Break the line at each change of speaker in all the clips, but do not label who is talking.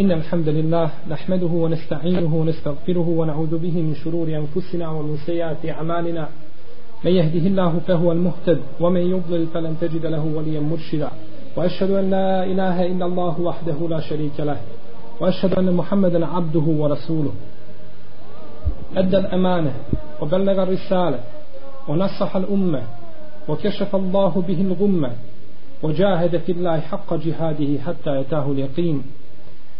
إن الحمد لله نحمده ونستعينه ونستغفره ونعوذ به من شرور أنفسنا ومن سيئات أعمالنا. من يهده الله فهو المهتد ومن يضلل فلن تجد له وليا مرشدا. وأشهد أن لا إله إلا الله وحده لا شريك له وأشهد أن محمدا عبده ورسوله. أدى الأمانة وبلغ الرسالة ونصح الأمة وكشف الله به الغمة وجاهد في الله حق جهاده حتى يتاه اليقين.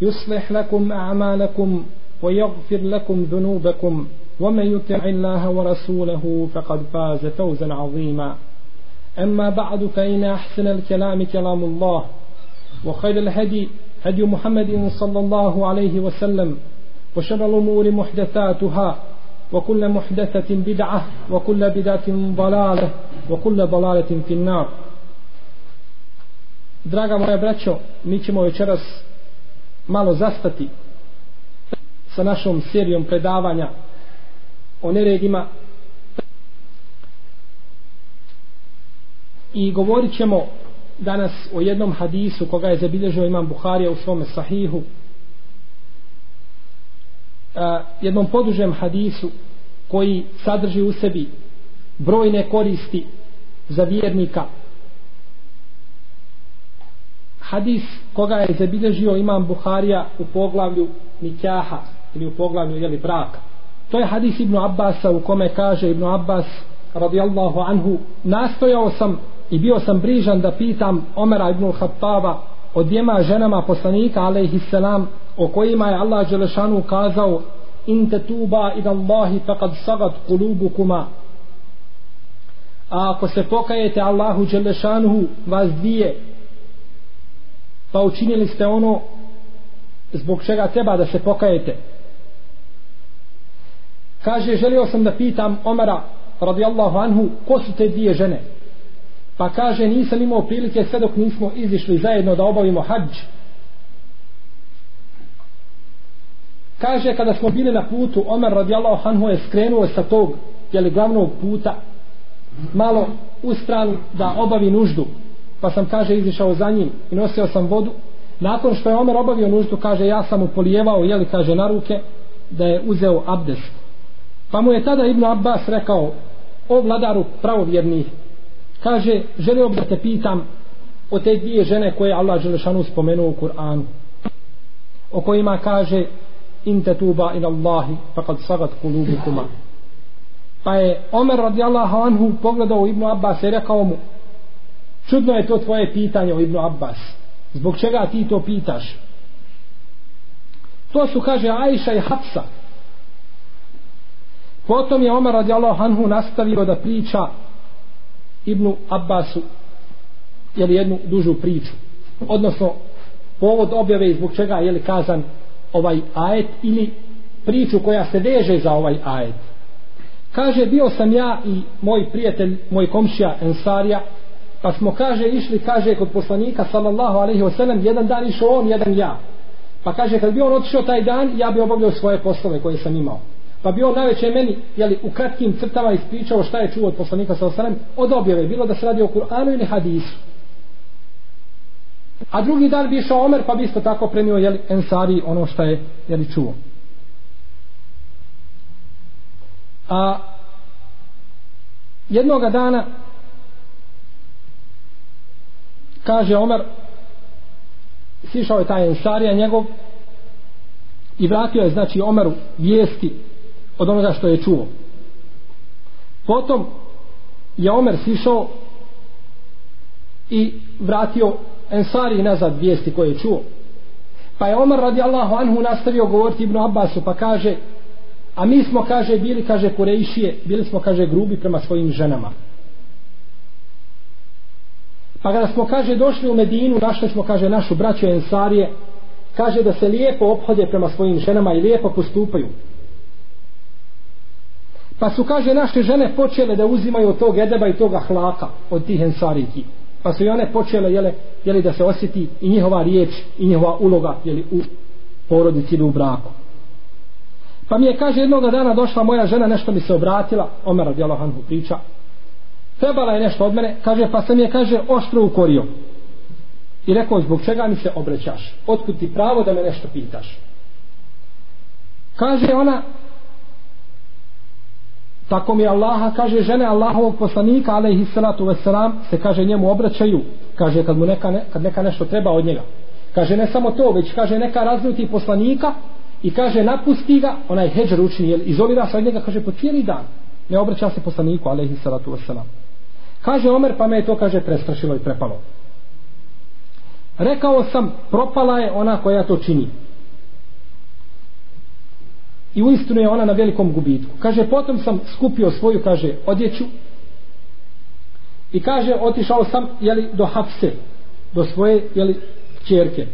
يصلح لكم أعمالكم ويغفر لكم ذنوبكم ومن يطع الله ورسوله فقد فاز فوزا عظيما. أما بعد فإن أحسن الكلام كلام الله وخير الهدي هدي محمد صلى الله عليه وسلم وشر الأمور محدثاتها وكل محدثة بدعة وكل بدعة ضلالة وكل ضلالة في النار. Draga moja braćo, mi ćemo večeras malo zastati sa našom serijom predavanja o neredima. I govorit ćemo danas o jednom hadisu koga je zabilježio imam Buharija u svome sahihu. A, jednom podužem hadisu koji sadrži u sebi brojne koristi za vjernika hadis koga je zabilježio imam Buharija u poglavlju Nikaha ili u poglavlju jeli braka. To je hadis Ibnu Abbasa u kome kaže Ibnu Abbas radijallahu anhu nastojao sam i bio sam brižan da pitam Omera ibn Khattaba o dvijema ženama poslanika alaihissalam o kojima je Allah Đelešanu kazao in te tuba id Allahi faqad sagat kulubukuma a ako se pokajete Allahu Đelešanu vas dvije pa učinili ste ono zbog čega treba da se pokajete. Kaže želio sam da pitam Omara radijallahu anhu ko su te dvije žene? Pa kaže nisam imao prilike sve dok nismo izišli zajedno da obavimo hađ. Kaže kada smo bili na putu Omer radijallahu anhu je skrenuo sa tog jeli glavnog puta malo u stranu da obavi nuždu pa sam kaže izišao za njim i nosio sam vodu. Nakon što je Omer obavio nuždu kaže ja sam mu polijevao jeli kaže na ruke da je uzeo abdest. Pa mu je tada Ibn Abbas rekao o vladaru pravovjernih kaže želio bih da te pitam o te dvije žene koje Allah Želešanu spomenuo u Kur'anu o kojima kaže in te tuba ila Allahi pa kad sagat kulubikuma pa je Omer radijallahu anhu pogledao Ibn Abbas i rekao mu čudno je to tvoje pitanje o Ibnu Abbas. Zbog čega ti to pitaš? To su kaže Ajša i Hapsa potom je Omar radijallahu anhu nastavio da priča Ibnu Abbasu jeli jednu dužu priču. Odnosno povod objave zbog čega je li kazan ovaj ajet ili priču koja se veže za ovaj ajet. Kaže bio sam ja i moj prijatelj moj komšija Ensarija pa smo kaže išli kaže kod poslanika sallallahu alejhi ve sellem jedan dan išao on jedan ja. Pa kaže kad bi on otišao taj dan ja bi obavljao svoje poslove koje sam imao. Pa bi on najveće meni jeli, u kratkim crtama ispričao šta je čuo od poslanika sallallahu alejhi ve sellem od objave bilo da se radi o Kur'anu ili hadisu. A drugi dan bi išao Omer pa bi isto tako prenio jeli, Ensari ono što je jeli, čuo. A jednoga dana kaže Omer sišao je taj Ensarija njegov i vratio je znači Omeru vijesti od onoga što je čuo. Potom je Omer sišao i vratio Ensari nazad vijesti koje je čuo. Pa je Omer radi Allahu anhu nastavio govoriti Ibnu Abbasu pa kaže a mi smo kaže bili kaže kurejšije bili smo kaže grubi prema svojim ženama. Pa kada smo, kaže, došli u Medinu, našli smo, kaže, našu braću Ensarije, kaže da se lijepo ophode prema svojim ženama i lijepo postupaju. Pa su, kaže, naše žene počele da uzimaju od tog edeba i toga hlaka od tih ensariki. Pa su i one počele, jele, jeli da se osjeti i njihova riječ i njihova uloga, jeli, u porodici ili u braku. Pa mi je, kaže, jednog dana došla moja žena, nešto mi se obratila, Omer radijalo Hanhu priča, trebala je nešto od mene, kaže, pa sam je, kaže, oštro ukorio. I rekao, zbog čega mi se obrećaš? Otkud ti pravo da me nešto pitaš? Kaže ona, tako mi Allaha, kaže žene Allahovog poslanika, alaihi salatu wasalam, se kaže njemu obraćaju, kaže kad mu neka, ne, kad neka nešto treba od njega. Kaže ne samo to, već kaže neka razljuti poslanika i kaže napusti ga, onaj heđer učini, izolira se od njega, kaže po cijeli dan. Ne obraća se poslaniku, alaihi salatu wasalam. Kaže Omer, pa me je to, kaže, prestrašilo i prepalo. Rekao sam, propala je ona koja to čini. I uistinu je ona na velikom gubitku. Kaže, potom sam skupio svoju, kaže, odjeću. I kaže, otišao sam, jeli, do Hafse, do svoje, jeli, čerke.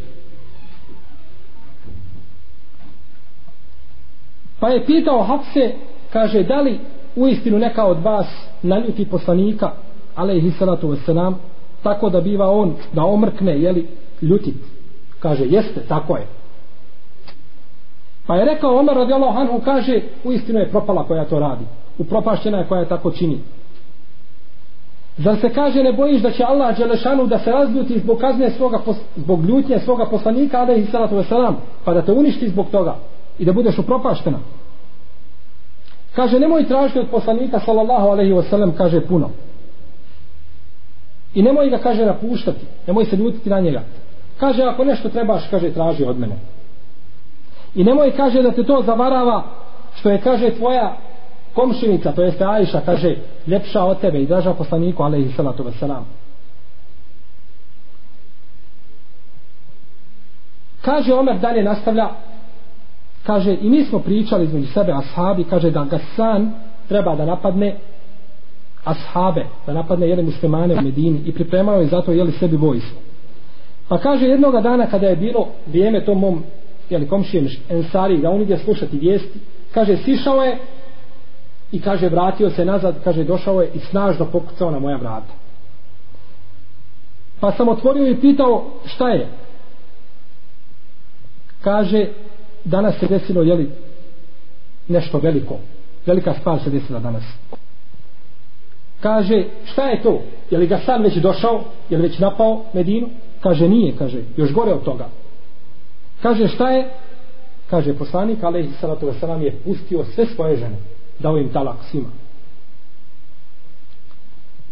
Pa je pitao Hafse, kaže, da li uistinu neka od vas naljuti poslanika, alaihi salatu wasalam, tako da biva on, da omrkne, jeli, ljutit. Kaže, jeste, tako je. Pa je rekao Omer radijallahu anhu, kaže, u istinu je propala koja to radi. Upropašćena je koja je tako čini. Zar se kaže ne bojiš da će Allah Đelešanu da se razljuti zbog kazne svoga, zbog ljutnje svoga poslanika, alaihi salatu wasalam, pa da te uništi zbog toga i da budeš upropaštena. Kaže, nemoj tražiti od poslanika, sallallahu alaihi wasalam, kaže puno. I nemoj ga, kaže, napuštati. Nemoj se ljutiti na njega. Kaže, ako nešto trebaš, kaže, traži od mene. I nemoj, kaže, da te to zavarava što je, kaže, tvoja komšinica, to jeste Ajša, kaže, ljepša od tebe i draža poslaniku, alaihi salatu wasalam. Kaže, Omer dalje nastavlja, kaže, i mi smo pričali između sebe ashabi, kaže, da Gasan treba da napadne ashabe, da napadne jedne muslimane u Medini i pripremao je zato jeli sebi vojsku. Pa kaže jednoga dana kada je bilo vrijeme tom mom jeli komšijem Ensari da on ide slušati vijesti, kaže sišao je i kaže vratio se nazad, kaže došao je i snažno pokucao na moja vrata. Pa sam otvorio i pitao šta je? Kaže danas se desilo jeli nešto veliko. Velika stvar se desila danas kaže šta je to? Je li ga sad već došao? Je li već napao Medinu? Kaže nije kaže još gore od toga. Kaže šta je? Kaže poslanik alaihi salatu wasalam je pustio sve svoje žene dao im talak svima.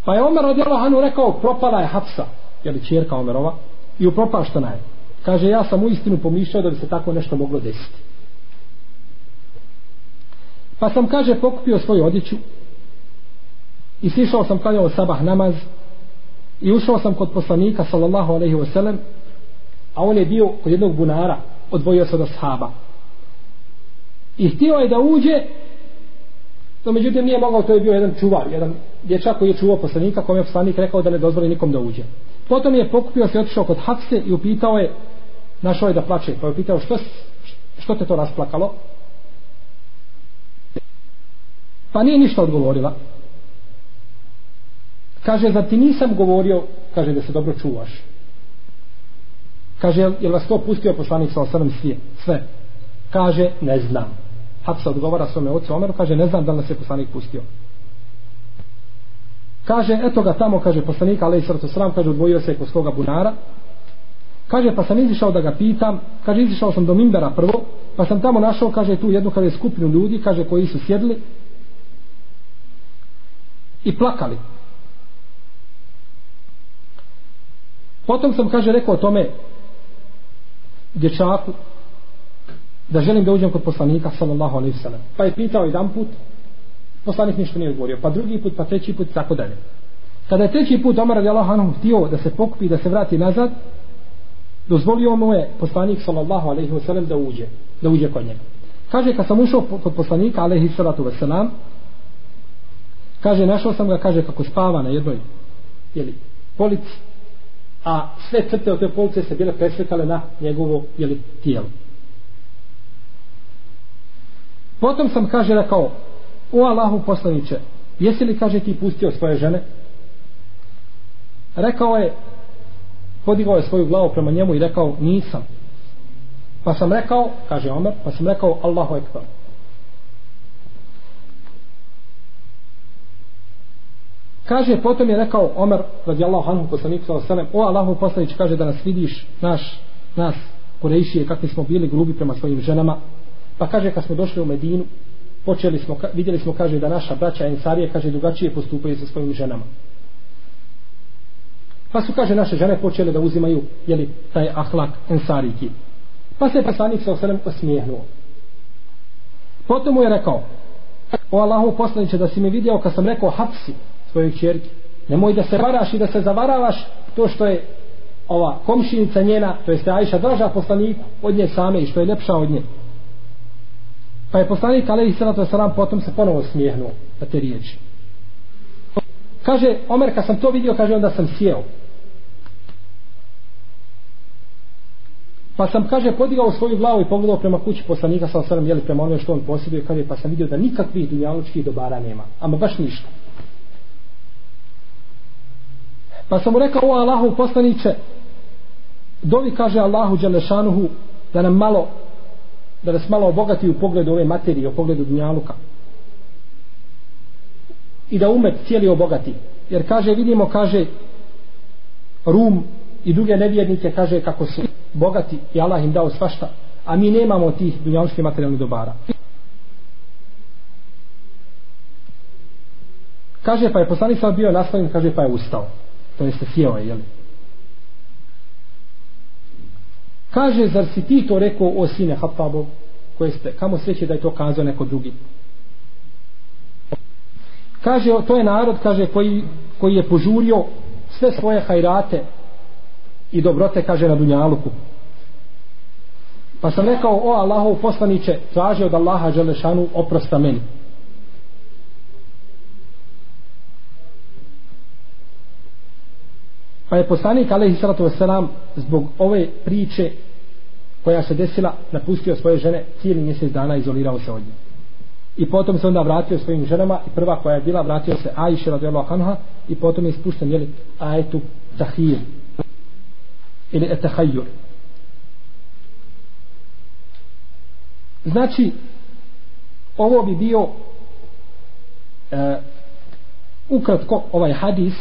Pa je Omer radijallahu anhu rekao propala je Hafsa, je li čerka Omerova i upropaštena je. Kaže ja sam u istinu pomišljao da bi se tako nešto moglo desiti. Pa sam kaže pokupio svoju odjeću i sišao sam klanjao sabah namaz i ušao sam kod poslanika sallallahu alaihi wasallam a on je bio kod jednog bunara odvojio se od ashaba. I htio je da uđe no međutim nije mogao to je bio jedan čuvar jedan dječak koji je čuvao poslanika kom je poslanik rekao da ne dozvoli nikom da uđe. Potom je pokupio se otišao kod Hafse i upitao je našao je da plače pa je upitao što, što te to rasplakalo? Pa nije ništa odgovorila. Kaže, zar ti nisam govorio, kaže, da se dobro čuvaš. Kaže, je vas to pustio poslanik sa osrem svije? Sve. Kaže, ne znam. Hapsa odgovara svome ocu Omeru, kaže, ne znam da li nas je poslanik pustio. Kaže, eto ga tamo, kaže, poslanik, ali i srto sram, kaže, odvojio se kod svoga bunara. Kaže, pa sam izišao da ga pitam, kaže, izišao sam do Mimbera prvo, pa sam tamo našao, kaže, tu jednu, kaže, skupinu ljudi, kaže, koji su sjedli i plakali. Potom sam, kaže, rekao o tome dječaku da želim da uđem kod poslanika sallallahu alaihi sallam. Pa je pitao jedan put, poslanik ništa nije odgovorio. Pa drugi put, pa treći put, tako dalje. Kada je treći put Omar radijallahu anhu htio da se pokupi, da se vrati nazad, dozvolio mu je poslanik sallallahu alaihi sallam da uđe, da uđe kod njega. Kaže, kad sam ušao kod poslanika alaihi sallatu wasalam, kaže, našao sam ga, kaže, kako spava na jednoj jeli, polici, a sve crte od te police se bile presvetale na njegovo jeli, tijelo. Potom sam, kaže, rekao, o Allahu poslaniće, jesi li, kaže, ti pustio svoje žene? Rekao je, podigao je svoju glavu prema njemu i rekao, nisam. Pa sam rekao, kaže Omer, pa sam rekao, Allahu ekber. Kaže, potom je rekao Omer, radijallahu anhu, poslanik sa osalem, o Allahu poslanić, kaže da nas vidiš, naš, nas, Kurejšije, kakvi smo bili grubi prema svojim ženama. Pa kaže, kad smo došli u Medinu, počeli smo, vidjeli smo, kaže, da naša braća Ensarije, kaže, drugačije postupaju sa svojim ženama. Pa su, kaže, naše žene počele da uzimaju, jeli, taj ahlak Ensariki. Pa se poslanik sa osalem osmijehnuo. Potom mu je rekao, o Allahu poslaniće, da si mi vidio kad sam rekao hapsi, svojoj čerki. Nemoj da se varaš i da se zavaravaš to što je ova komšinica njena, to jeste Ajša draža poslaniku od nje same i što je lepša od nje. Pa je poslanik Alehi Salatu Salam potom se ponovo smijehnuo na te riječi. Kaže, Omer, kad sam to vidio, kaže, onda sam sjeo. Pa sam, kaže, podigao svoju glavu i pogledao prema kući poslanika sa osanem, jeli prema onome što on posjeduje, kaže, pa sam vidio da nikakvih dunjalučkih dobara nema. Ama baš ništa. Pa sam mu rekao, o Allahu poslaniće, dovi kaže Allahu Đelešanuhu da nam malo, da nas malo obogati u pogledu ove materije, u pogledu dunjaluka. I da umet cijeli obogati. Jer kaže, vidimo, kaže, Rum i druge nevjernike, kaže, kako su bogati i Allah im dao svašta, a mi nemamo tih dunjalučkih materijalnih dobara. Kaže, pa je poslanik sam bio nastavljen, kaže, pa je ustao to jeste sjeo je, jel? Kaže, zar si ti to rekao o sine Hatabo, koje ste, kamo sreće da je to kazao neko drugi? Kaže, to je narod, kaže, koji, koji je požurio sve svoje hajrate i dobrote, kaže, na Dunjaluku. Pa sam rekao, o Allahov poslaniće, traži od Allaha Želešanu oprosta meni. Pa je poslanik alaihi salatu wasalam zbog ove priče koja se desila napustio svoje žene cijeli mjesec dana izolirao se od nje. I potom se onda vratio svojim ženama i prva koja je bila vratio se Ajše radijallahu anha i potom je ispušten jeli ajetu tahir ili etahajur. Znači ovo bi bio e, ukratko ovaj hadis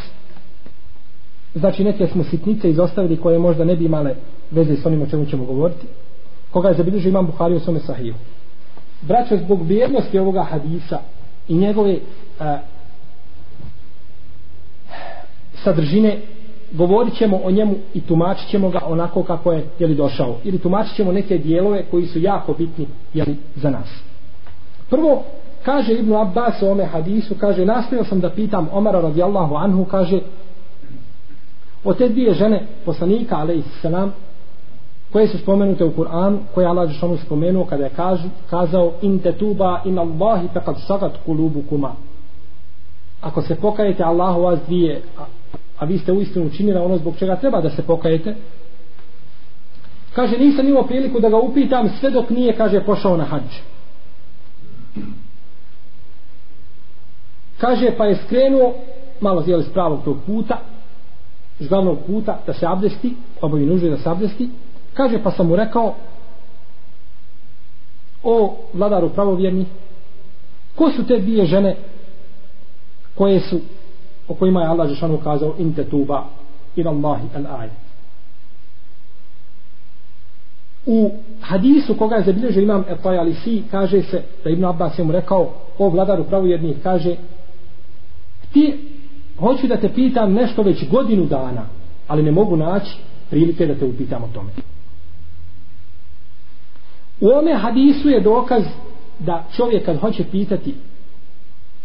znači neke smo sitnice izostavili koje možda ne bi imale veze s onim o čemu ćemo govoriti. Koga je zabilježio imam Buhari u svome sahiju braćo zbog vrijednosti ovoga hadisa i njegove a, sadržine govorit ćemo o njemu i tumačit ćemo ga onako kako je jeli, došao. Ili tumačit ćemo neke dijelove koji su jako bitni jeli, za nas. Prvo kaže Ibnu Abbas u ome hadisu kaže nastojao sam da pitam Omara radijallahu anhu kaže Od te dvije žene poslanika, alaih koje su spomenute u Kur'anu, koje Allah Žešanu spomenuo kada je kažu, kazao in te tuba in Allahi fekad sagat kulubu kuma. Ako se pokajete Allahu vas dvije, a, a vi ste uistinu učinili ono zbog čega treba da se pokajete, kaže nisam imao priliku da ga upitam sve dok nije, kaže, pošao na hađ. Kaže, pa je skrenuo, malo zjeli s pravog tog puta, iz glavnog puta da se abdesti, obavi nužde da se abdesti, kaže pa sam mu rekao o vladaru pravovjerni, ko su te dvije žene koje su o kojima je Allah Žešanu kazao in te tuba in Allahi al aj u hadisu koga je zabilježio imam Etaj Alisi kaže se da Ibn Abbas je mu rekao o vladaru pravovjerni kaže ti hoću da te pitam nešto već godinu dana, ali ne mogu naći prilike da te upitam o tome. U ome hadisu je dokaz da čovjek kad hoće pitati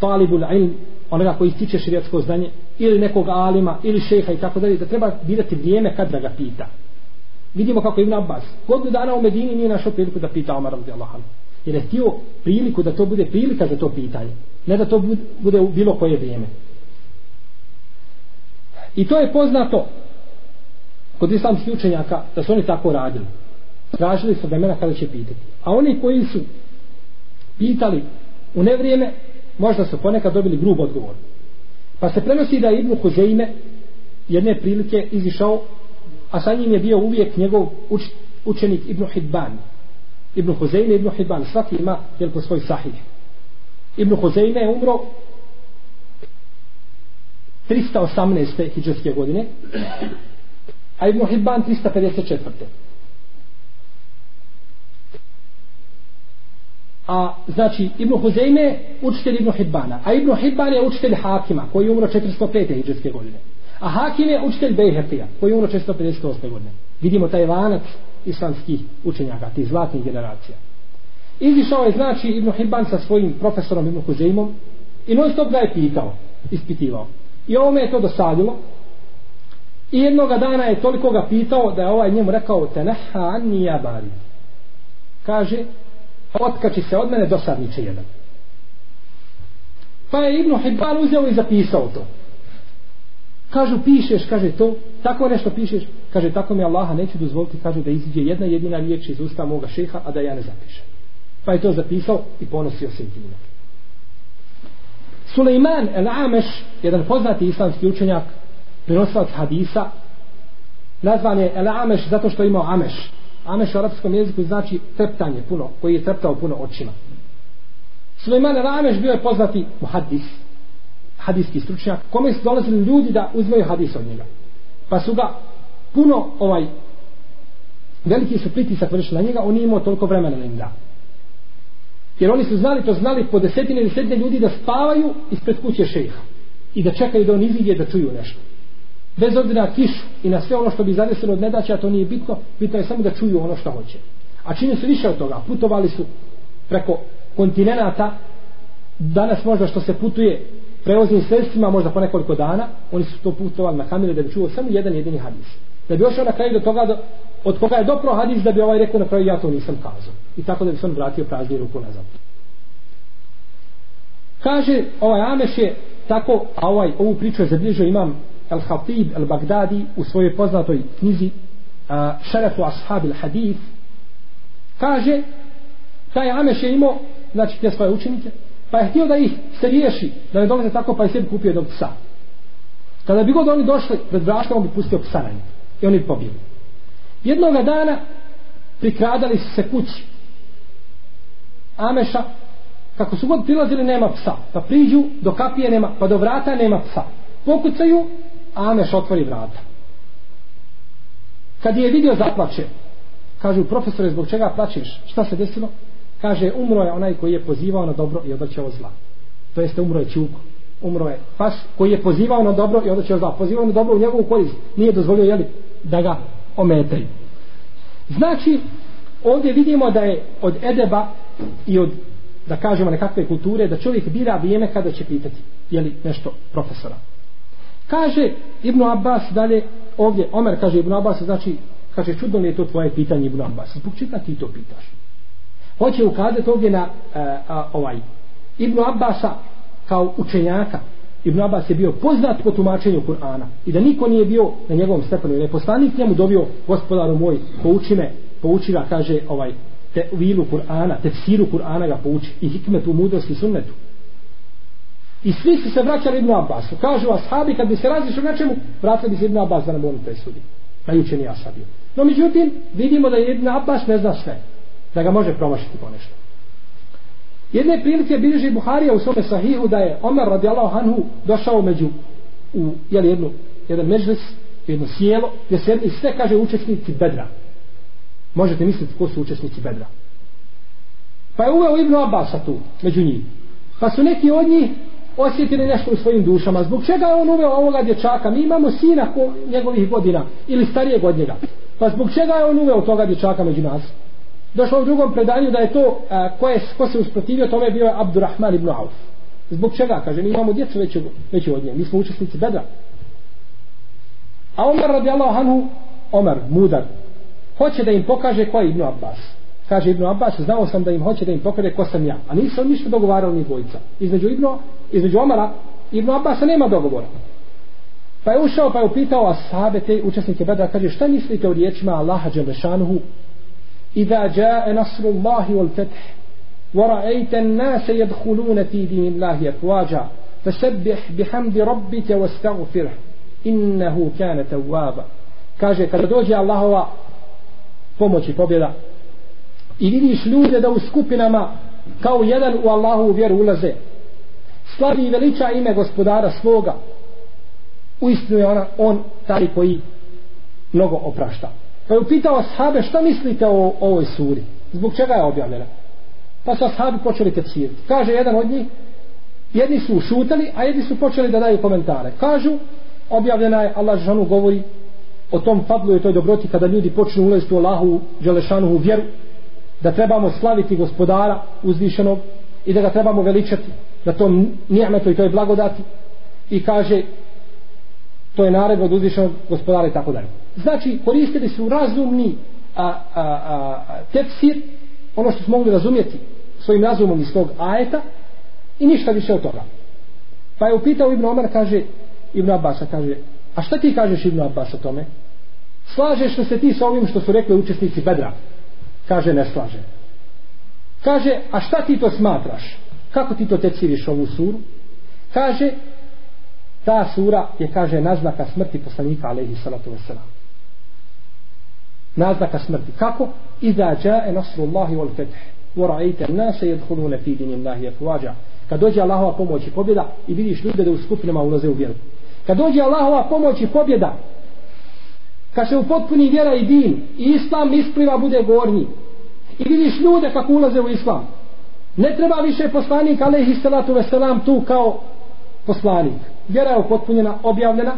talibul ilm, onoga koji stiče širijatsko znanje, ili nekog alima, ili šeha i tako dalje, da treba birati vrijeme kad da ga pita. Vidimo kako je Ibn Abbas. Godinu dana u Medini nije našao priliku da pita Omar radijallahu anhu. Jer je htio priliku da to bude prilika za to pitanje. Ne da to bude u bilo koje vrijeme. I to je poznato kod islamskih učenjaka da su oni tako radili. Tražili su vremena kada će pitati. A oni koji su pitali u nevrijeme, možda su ponekad dobili grub odgovor. Pa se prenosi da je Ibnu Huzeime jedne prilike izišao, a sa njim je bio uvijek njegov uč, učenik Ibnu Hidban. Ibnu Huzeime Ibnu Hidban, svaki ima jel po svoj sahih. Ibnu Huzeime je umro 318. hijđarske godine, a Ibn Hibban 354. A znači Ibn Huzeyme učitelj Ibn Hibbana, a Ibn Hibban je učitelj Hakima koji je umro 405. hijđarske godine. A Hakim je učitelj Bejhertija koji je umro 458. godine. Vidimo taj lanac islamskih učenjaka, tih zlatnih generacija. Izišao je znači Ibn Hibban sa svojim profesorom Ibn Huzeymom i non stop ga je pitao, ispitivao. I ovome je to dosadilo. I jednog dana je toliko ga pitao da je ovaj njemu rekao teneha anni jabari. Kaže, otkači se od mene dosadniče jedan. Pa je Ibn Hibban uzeo i zapisao to. Kažu, pišeš, kaže to, tako nešto pišeš, kaže, tako mi Allaha neću dozvoliti, kaže, da iziđe jedna jedina riječ iz usta moga šeha, a da ja ne zapišem. Pa je to zapisao i ponosio se i time. Suleiman el Ameš, jedan poznati islamski učenjak, prenosilac hadisa, nazvan je el Ameš zato što je imao Ameš, Ameš u arapskom jeziku znači treptanje puno, koji je treptao puno očima. Suleiman Rameš bio je poznati muhaddis, hadijski stručnjak, kome su dolazili ljudi da uzmeju hadis od njega. Pa su ga puno ovaj veliki su pritisak vršili na njega, on nije imao toliko vremena da im da. Jer oni su znali, to znali po desetine i desetine ljudi da spavaju ispred kuće šeha i da čekaju da on iziđe da čuju nešto bez obzira na kišu i na sve ono što bi zadesilo od nedaća, to nije bitno, bitno je samo da čuju ono što hoće. A čini su više od toga, putovali su preko kontinenta, danas možda što se putuje prevoznim sredstvima, možda po nekoliko dana, oni su to putovali na kamile da bi čuo samo jedan jedini hadis. Da bi ošao na kraju do toga, da, od koga je dopro hadis, da bi ovaj rekao na kraju, ja to nisam kazao. I tako da bi sam vratio prazni ruku nazad. Kaže, ovaj Ameš je tako, a ovaj, ovu priču je zabilježio imam El Khatib El Bagdadi u svojoj poznatoj knjizi Šerefu Ashabil Hadith kaže taj Ameš je imao znači te svoje učenike pa je htio da ih se riješi da ne dolaze tako pa je sebi kupio jednog psa kada bi god oni došli pred vraškom on bi pustio psa na njih i oni bi pobili jednoga dana prikradali su se kući Ameša kako su god prilazili nema psa pa priđu do kapije nema pa do vrata nema psa pokucaju Ameš otvori vrata. Kad je vidio zaplače, kažu profesore zbog čega plačeš, šta se desilo? Kaže umro je onaj koji je pozivao na dobro i odaćao zla. To jeste umro je čuko. Umro je pas koji je pozivao na dobro i odaćao zla. Pozivao na dobro u njegovu korist. Nije dozvolio jeli, da ga ometaju. Znači, ovdje vidimo da je od edeba i od da kažemo nekakve kulture, da čovjek bira vrijeme kada će pitati je li nešto profesora. Kaže Ibn Abbas dalje, ovdje Omer kaže Ibn Abbas, znači, kaže čudno li je to tvoje pitanje Ibn Abbas, zbog čega ti to pitaš? Hoće ukazati ovdje na a, a, ovaj Ibn Abbasa kao učenjaka. Ibn Abbas je bio poznat po tumačenju Kur'ana i da niko nije bio na njegovom stepenu. Ne poslanik njemu dobio gospodaru moj, pouči me, pouči ga, kaže ovaj, te vilu Kur'ana, tefsiru Kur'ana ga pouči i hikmetu, mudrosti, sunnetu. I svi su se vraćali Ibn Abbasu. Kažu ashabi, kad bi se različio na čemu, vratili bi se Ibn Abbas da nam oni presudi. Najučeni ashabi. No, međutim, vidimo da je Ibnu Abbas ne zna sve. Da ga može promašiti ponešto. Jedne prilike bilježi Buharija u svome sahihu da je Omer radijallahu anhu došao među u jel, jednu, jedan međlis, jedno sjelo, gdje se i sve kaže učesnici bedra. Možete misliti ko su učesnici bedra. Pa je uveo Ibnu Abasa tu, među njih. Pa su neki od njih osjetili nešto u svojim dušama. Zbog čega je on uveo ovoga dječaka? Mi imamo sina ko njegovih godina ili starijeg od njega. Pa zbog čega je on uveo toga dječaka među nas? Došlo u drugom predanju da je to a, ko, je, ko se usprotivio tome bio je Abdurrahman ibn Auf. Zbog čega? Kaže, mi imamo djecu već, veću od nje. Mi smo učesnici bedra. A Omar radijallahu anhu, Omar, mudar, hoće da im pokaže ko je Ibn Abbas. Kaže Ibn Abbas, znao sam da im hoće da im pokaže ko sam ja. A nisu oni ništa dogovarali ni dvojica. Između Ibn, između Omara, Ibn Abbasa nema dogovora. Pa je ušao pa je upitao ashabe te učesnike Bedra, kaže šta mislite o riječima Allaha Đelešanuhu Iza jae nasru Allahi wal fetih ورأيت الناس يدخلون في دين الله أفواجا فسبح بحمد ربك واستغفره إنه كان توابا kaže kada dođe Allahova pomoć i pobjeda i vidiš ljude da u skupinama kao jedan u Allahovu vjeru ulaze slavi i veliča ime gospodara svoga u istinu je ona, on taj koji mnogo oprašta pa je upitao ashabe šta mislite o, o ovoj suri? Zbog čega je objavljena? Pa su ashabi počeli tepsiriti kaže jedan od njih jedni su šutali a jedni su počeli da daju komentare. Kažu objavljena je Allah žanu govori o tom fadlu i toj dobroti kada ljudi počnu ulaziti u Allahu Đelešanu u vjeru da trebamo slaviti gospodara uzvišenog i da ga trebamo veličati da tom nijemeto i toj blagodati. I kaže to je naredba od uzvišenog gospodara i tako dalje. Znači koristili su razumni a, a, a, a, tefsir ono što smo mogli razumjeti svojim razumom iz tog ajeta i ništa više od toga. Pa je upitao Ibn Omar kaže Ibn Abbas kaže a šta ti kažeš Ibn Abbas o tome? Slažeš li se ti sa ovim što su rekli učesnici Bedra? Kaže ne slaže kaže a šta ti to smatraš? Kako ti to teciriš ovu suru? Kaže ta sura je, kaže, naznaka smrti poslanika, alaihi salatu wasalam. Naznaka smrti. Kako? Iza džaje nasrullahi wal fetih. Vorajte, nase jedhulune fi dinim lahi efuvađa. Kad dođe Allahova pomoć i pobjeda i vidiš ljude da u skupinama ulaze u vjeru. Kad dođe Allahova pomoć i pobjeda, kad se upotpuni vjera i din i islam ispliva bude gornji i vidiš ljude kako ulaze u islam. Ne treba više poslanik alaihi salatu wasalam tu kao poslanik. Vjera je upotpunjena, objavljena.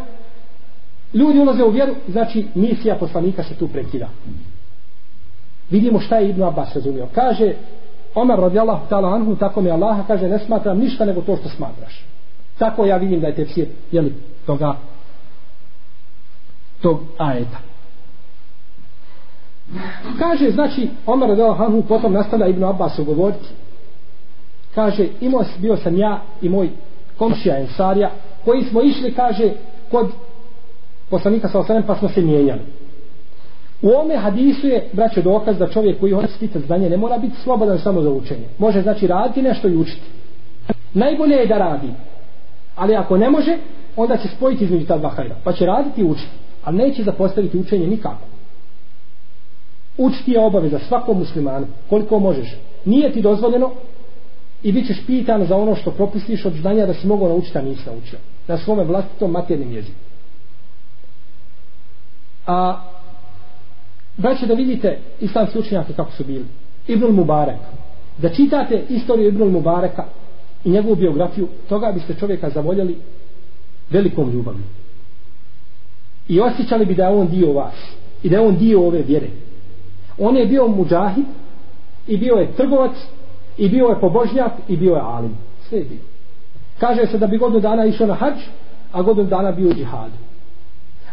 Ljudi ulaze u vjeru znači misija poslanika se tu prekida. Vidimo šta je Ibn Abbas razumio. Kaže Omar radijallahu ta'ala anhu tako mi Allah kaže ne smatram ništa nego to što smatraš. Tako ja vidim da je tefsir jeli, toga tog ajeta. Kaže znači Omar radijallahu anhu potom nastavlja Ibn Abbas govoriti. Kaže imao bio sam ja i moj komšija Ensarija koji smo išli kaže kod poslanika sa osanem pa smo se mijenjali U ome hadisu je, braćo, dokaz da čovjek koji hoće stiti znanje ne mora biti slobodan samo za učenje. Može znači raditi nešto i učiti. Najbolje je da radi. Ali ako ne može, onda će spojiti između ta dva hajda. Pa će raditi i učiti. Ali neće zapostaviti učenje nikako. Učiti je obaveza svakom muslimanu. Koliko možeš. Nije ti dozvoljeno i bit ćeš pitan za ono što propustiš od znanja da si mogao naučiti, a nisi naučio. Na svome vlastitom maternim jeziku. A Braće da vidite islamski učenjaki kako su bili. Ibnul Mubarek. Da čitate istoriju Ibnul Mubareka i njegovu biografiju, toga biste čovjeka zavoljeli velikom ljubavlju. I osjećali bi da je on dio vas. I da je on dio ove vjere. On je bio muđahid i bio je trgovac i bio je pobožnjak i bio je alim. Sve je bio. Kaže se da bi godinu dana išao na hađ, a godinu dana bio u džihadu.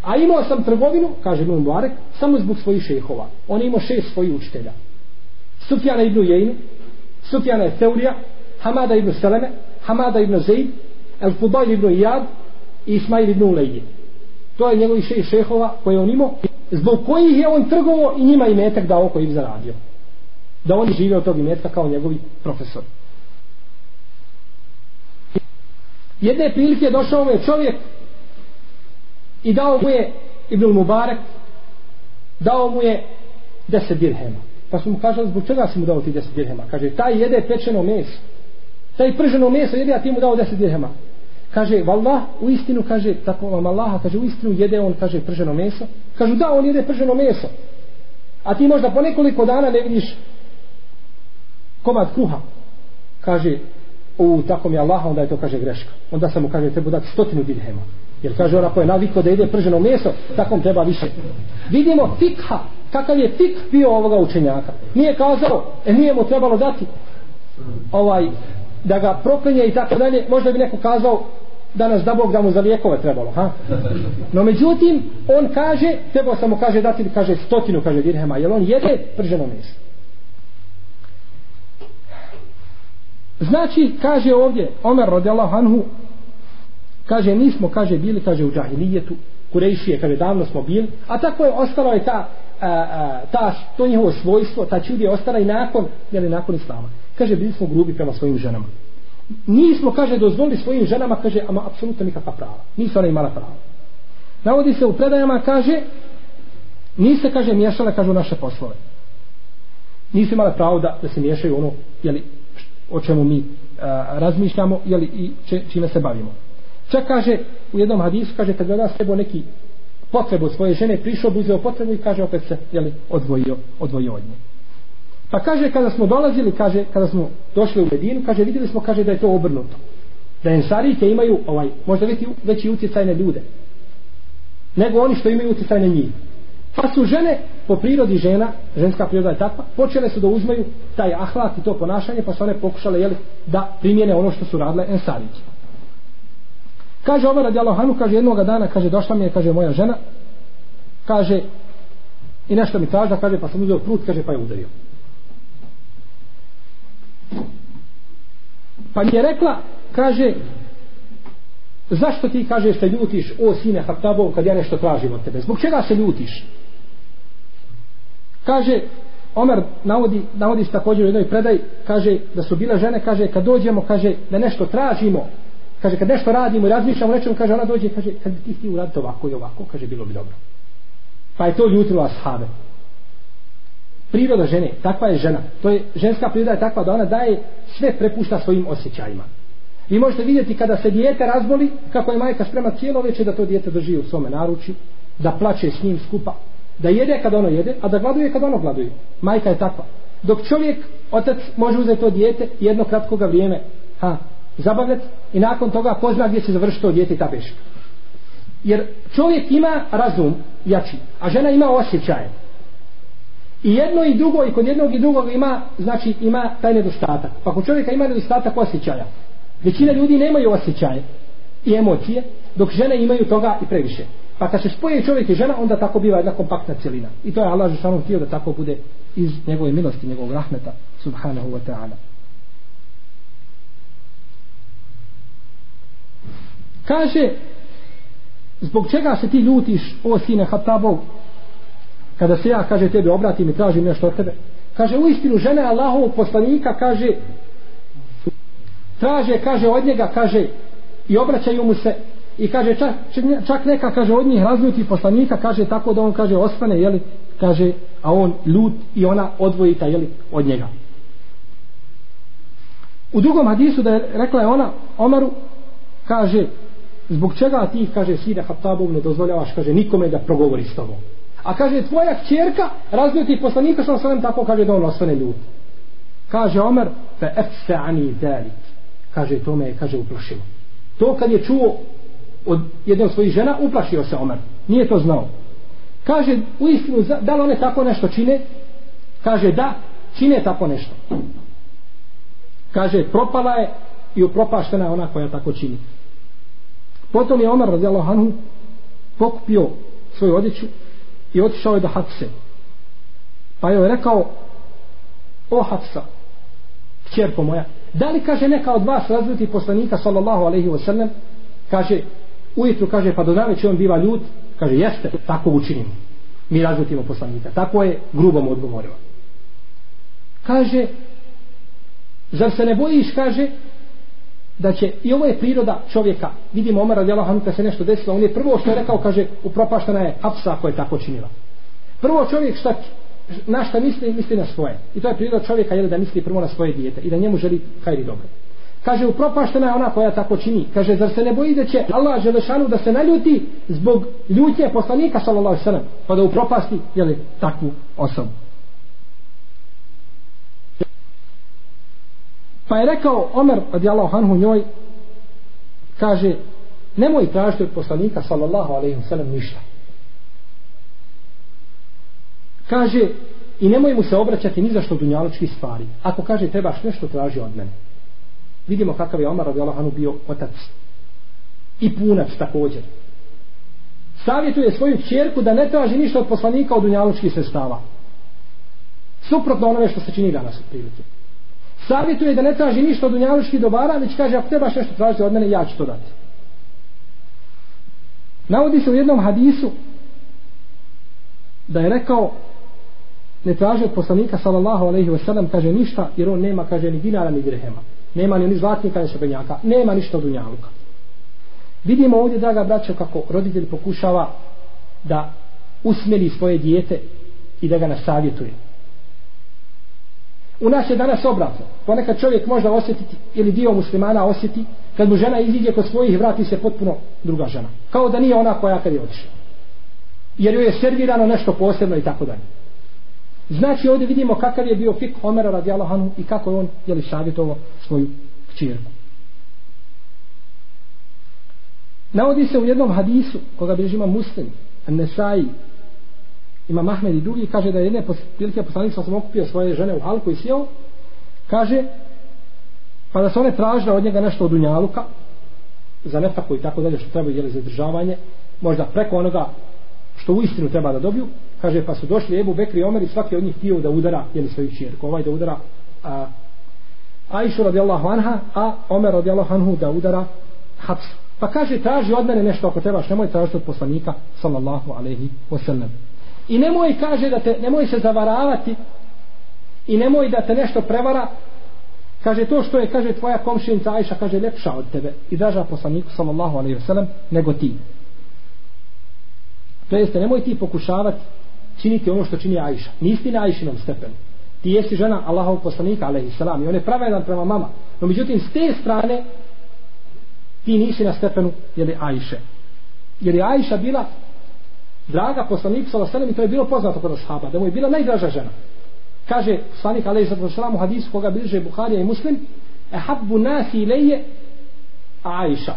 A imao sam trgovinu, kaže Ibn Mubarek, samo zbog svojih šehova. On je imao šest svojih učitelja. Sufjana ibn Jejnu, Sufjana je Teurija, Hamada ibn Seleme, Hamada ibn Zeid, El Fudajl ibn Iyad i Ismail ibn Ulejdi. To je njegovi šest šehova koje on imao, zbog kojih je on trgovo i njima i metak dao koji zaradio. Da oni žive od tog imetka kao njegovi profesor. Jedne prilike došao mu je čovjek i dao mu je Ibn Mubarak dao mu je deset dirhema. Pa su mu kažali zbog čega si mu dao ti deset dirhema? Kaže taj jede pečeno meso. Taj prženo meso jede a ti mu dao deset dirhema. Kaže vallah u istinu kaže tako vam Allaha kaže u istinu jede on kaže prženo meso. Kažu da on jede prženo meso. A ti možda po nekoliko dana ne vidiš komad kruha kaže u tako mi Allaha, onda je to kaže greška onda sam mu kaže treba dati stotinu dirhema Jer kaže ona koja je naviko da ide prženo meso, takom treba više. Vidimo fikha, kakav je fik bio ovoga učenjaka. Nije kazao, e nije mu trebalo dati ovaj, da ga proklinje i tako dalje. Možda bi neko kazao, danas da Bog da mu za lijekove trebalo. Ha? No međutim, on kaže, trebao samo kaže dati, kaže stotinu, kaže dirhema, jer on jede prženo meso. Znači, kaže ovdje, Omer radijallahu anhu, Kaže, nismo, kaže, bili, kaže, u džahilijetu, Kurejšije, kaže, davno smo bili, a tako je ostalo je ta, a, a, ta, to njihovo svojstvo, ta čudi je ostala i nakon, jeli, nakon Islama. Kaže, bili smo grubi prema svojim ženama. Nismo, kaže, dozvolili svojim ženama, kaže, ama apsolutno nikakva prava. Nisu ona imala prava. Navodi se u predajama, kaže, niste, kaže, miješale, kaže, u naše poslove. Nisu imale pravo da, da se miješaju ono, jeli, o čemu mi a, razmišljamo, jeli, i če, čime se bavimo. Čak kaže, u jednom hadisu, kaže, kad gleda sebo neki potrebu svoje žene, prišao bi uzeo potrebu i kaže, opet se, jeli, odvojio, odvojio od nje. Pa kaže, kada smo dolazili, kaže, kada smo došli u Medinu, kaže, vidjeli smo, kaže, da je to obrnuto. Da ensarike imaju, ovaj, možda veći, veći utjecaj na ljude. Nego oni što imaju utjecaj na njih. Pa su žene, po prirodi žena, ženska priroda je takva, počele su da uzmaju taj ahlak i to ponašanje, pa su one pokušale, jeli, da primjene ono što su radile ensarike. Kaže Omer radi Allahanu, kaže jednoga dana, kaže došla mi je, kaže moja žena, kaže i nešto mi tražda, kaže pa sam uzeo prut, kaže pa je udario. Pa mi je rekla, kaže, zašto ti kaže, se ljutiš, o sine Hatabov, kad ja nešto tražim od tebe? Zbog čega se ljutiš? Kaže, Omer navodi, navodi se također u jednoj predaj, kaže da su bile žene, kaže kad dođemo, kaže da nešto tražimo, kaže kad nešto radimo i razmišljamo nečemu, kaže ona dođe, kaže kad bi ti htio uraditi ovako i ovako, kaže bilo bi dobro. Pa je to ljutilo ashave. Priroda žene, takva je žena. To je ženska priroda je takva da ona daje sve prepušta svojim osjećajima. Vi možete vidjeti kada se dijete razboli, kako je majka sprema cijelo večer da to dijete drži u svome naruči, da plače s njim skupa, da jede kad ono jede, a da gladuje kad ono gladuje. Majka je takva. Dok čovjek, otac, može uzeti to dijete jedno kratkoga vrijeme, ha, zabavljati i nakon toga ko zna gdje će završiti to dijete i ta beška. Jer čovjek ima razum jači, a žena ima osjećaje. I jedno i drugo, i kod jednog i drugog ima, znači ima taj nedostatak. Pa kod čovjeka ima nedostatak osjećaja. Većina ljudi nemaju osjećaje i emocije, dok žene imaju toga i previše. Pa kad se spoje čovjek i žena, onda tako biva jedna kompaktna cijelina. I to je Allah Žešanu htio da tako bude iz njegove milosti, njegovog rahmeta, subhanahu wa ta'ala. Kaže, zbog čega se ti ljutiš, o sine Hatabov, kada se ja, kaže, tebi obratim i tražim nešto od tebe. Kaže, u istinu žene Allahovog poslanika, kaže, traže, kaže, od njega, kaže, i obraćaju mu se, i kaže, čak, čak neka, kaže, od njih razljuti poslanika, kaže, tako da on, kaže, ostane, jeli, kaže, a on ljut i ona odvojita, jeli, od njega. U drugom hadisu da je rekla je ona Omaru, kaže, zbog čega ti, kaže, sine Hattabov ne dozvoljavaš, kaže, nikome da progovori s tobom. A kaže, tvoja čerka razljuti poslanika, sa sam tako kaže da on ostane ljud. Kaže Omer, fe efse ani. Kaže, to me je, kaže, uplošilo To kad je čuo od jedne od svojih žena, uplašio se Omer. Nije to znao. Kaže, u istinu, da li one tako nešto čine? Kaže, da, čine tako nešto. Kaže, propala je i upropaštena je ona koja tako čini. Potom je Omer radijallahu anhu pokupio svoju odjeću i otišao je do Hafse. Pa je rekao o Hafsa, kćerko moja, da li kaže neka od vas razvrti poslanika sallallahu alaihi wasallam, kaže, ujutru kaže, pa do dana on biva ljut, kaže, jeste, tako učinimo. Mi razutimo poslanika. Tako je grubo mu odgovorio. Kaže, zar se ne bojiš, kaže, da će i ovo je priroda čovjeka vidimo Omer radijallahu anhu kad se nešto desilo on je prvo što je rekao kaže upropaštena je Hafsa ako je tako činila prvo čovjek šta na šta misli misli na svoje i to je priroda čovjeka jel, da misli prvo na svoje dijete i da njemu želi hajri dobro kaže upropaštena je ona koja tako čini kaže zar se ne boji da će Allah želešanu da se naljuti zbog ljutnje poslanika sallallahu alejhi ve sellem pa da upropasti je li takvu osobu Pa je rekao Omer radijallahu anhu njoj kaže nemoj tražiti od poslanika sallallahu alaihi sallam, ništa. Kaže i nemoj mu se obraćati ni za što dunjalučki stvari. Ako kaže trebaš nešto traži od mene. Vidimo kakav je Omar radijallahu anhu bio otac i punac također. Savjetuje svoju čerku da ne traži ništa od poslanika od dunjaločkih sestava. Suprotno onome što se čini danas od prilike savjetuje da ne traži ništa od unjaluških dobara, već kaže, ako trebaš nešto tražiti od mene, ja ću to dati. Navodi se u jednom hadisu da je rekao ne traži od poslanika sallallahu alaihi ve sellem kaže ništa jer on nema kaže ni dinara ni dirhema nema ni zlatnika ni srebrnjaka. nema ništa od unjaluka vidimo ovdje draga braćo kako roditelj pokušava da usmjeri svoje dijete i da ga nasavjetuje. U nas je danas obratno. Ponekad čovjek možda osjetiti ili dio muslimana osjeti kad mu žena iziđe kod svojih vrati se potpuno druga žena. Kao da nije ona koja kad je otišla. Jer joj je servirano nešto posebno i tako dalje. Znači ovdje vidimo kakav je bio fik Omera radijallahu anhu i kako je on jeli savjetovo svoju kćerku. Navodi se u jednom hadisu koga bilježi ima muslim, Nesai, ima Mahmed i drugi, kaže da je jedne prilike poslanik sam okupio svoje žene u halku i sjeo, kaže, pa da se one tražile od njega nešto od unjaluka, za nefako i tako dalje što treba jeli za državanje, možda preko onoga što u istinu treba da dobiju, kaže pa su došli Ebu Bekri i Omer i svaki od njih htio da udara jeli svoju čirku, ovaj da udara a, Aishu radijallahu anha, a Omer radijallahu anhu da udara Hapsu. Pa kaže, traži od mene nešto ako trebaš, nemoj tražiti od poslanika, sallallahu alaihi wasallam. I nemoj, kaže, da te, nemoj se zavaravati i nemoj da te nešto prevara, kaže, to što je, kaže, tvoja komšinica Ajša, kaže, lepša od tebe i draža poslaniku, sallallahu alaihi wasallam, nego ti. To jeste, nemoj ti pokušavati činiti ono što čini Ajša. Nisi na Ajšinom stepenu. Ti jesi žena Allahovog poslanika, alaihi salam, i on je pravedan prema mama. No, međutim, s te strane, ti nisi na stepenu, jeli Ajše. Jer je Ajša bila draga poslanik, sallallahu i to je bilo poznato kod ashaba, da mu je bila najdraža žena. Kaže poslanik, alaihi salam, u hadisu koga bilže Buharija i Muslim, ehabbu nasi ileje Ajša.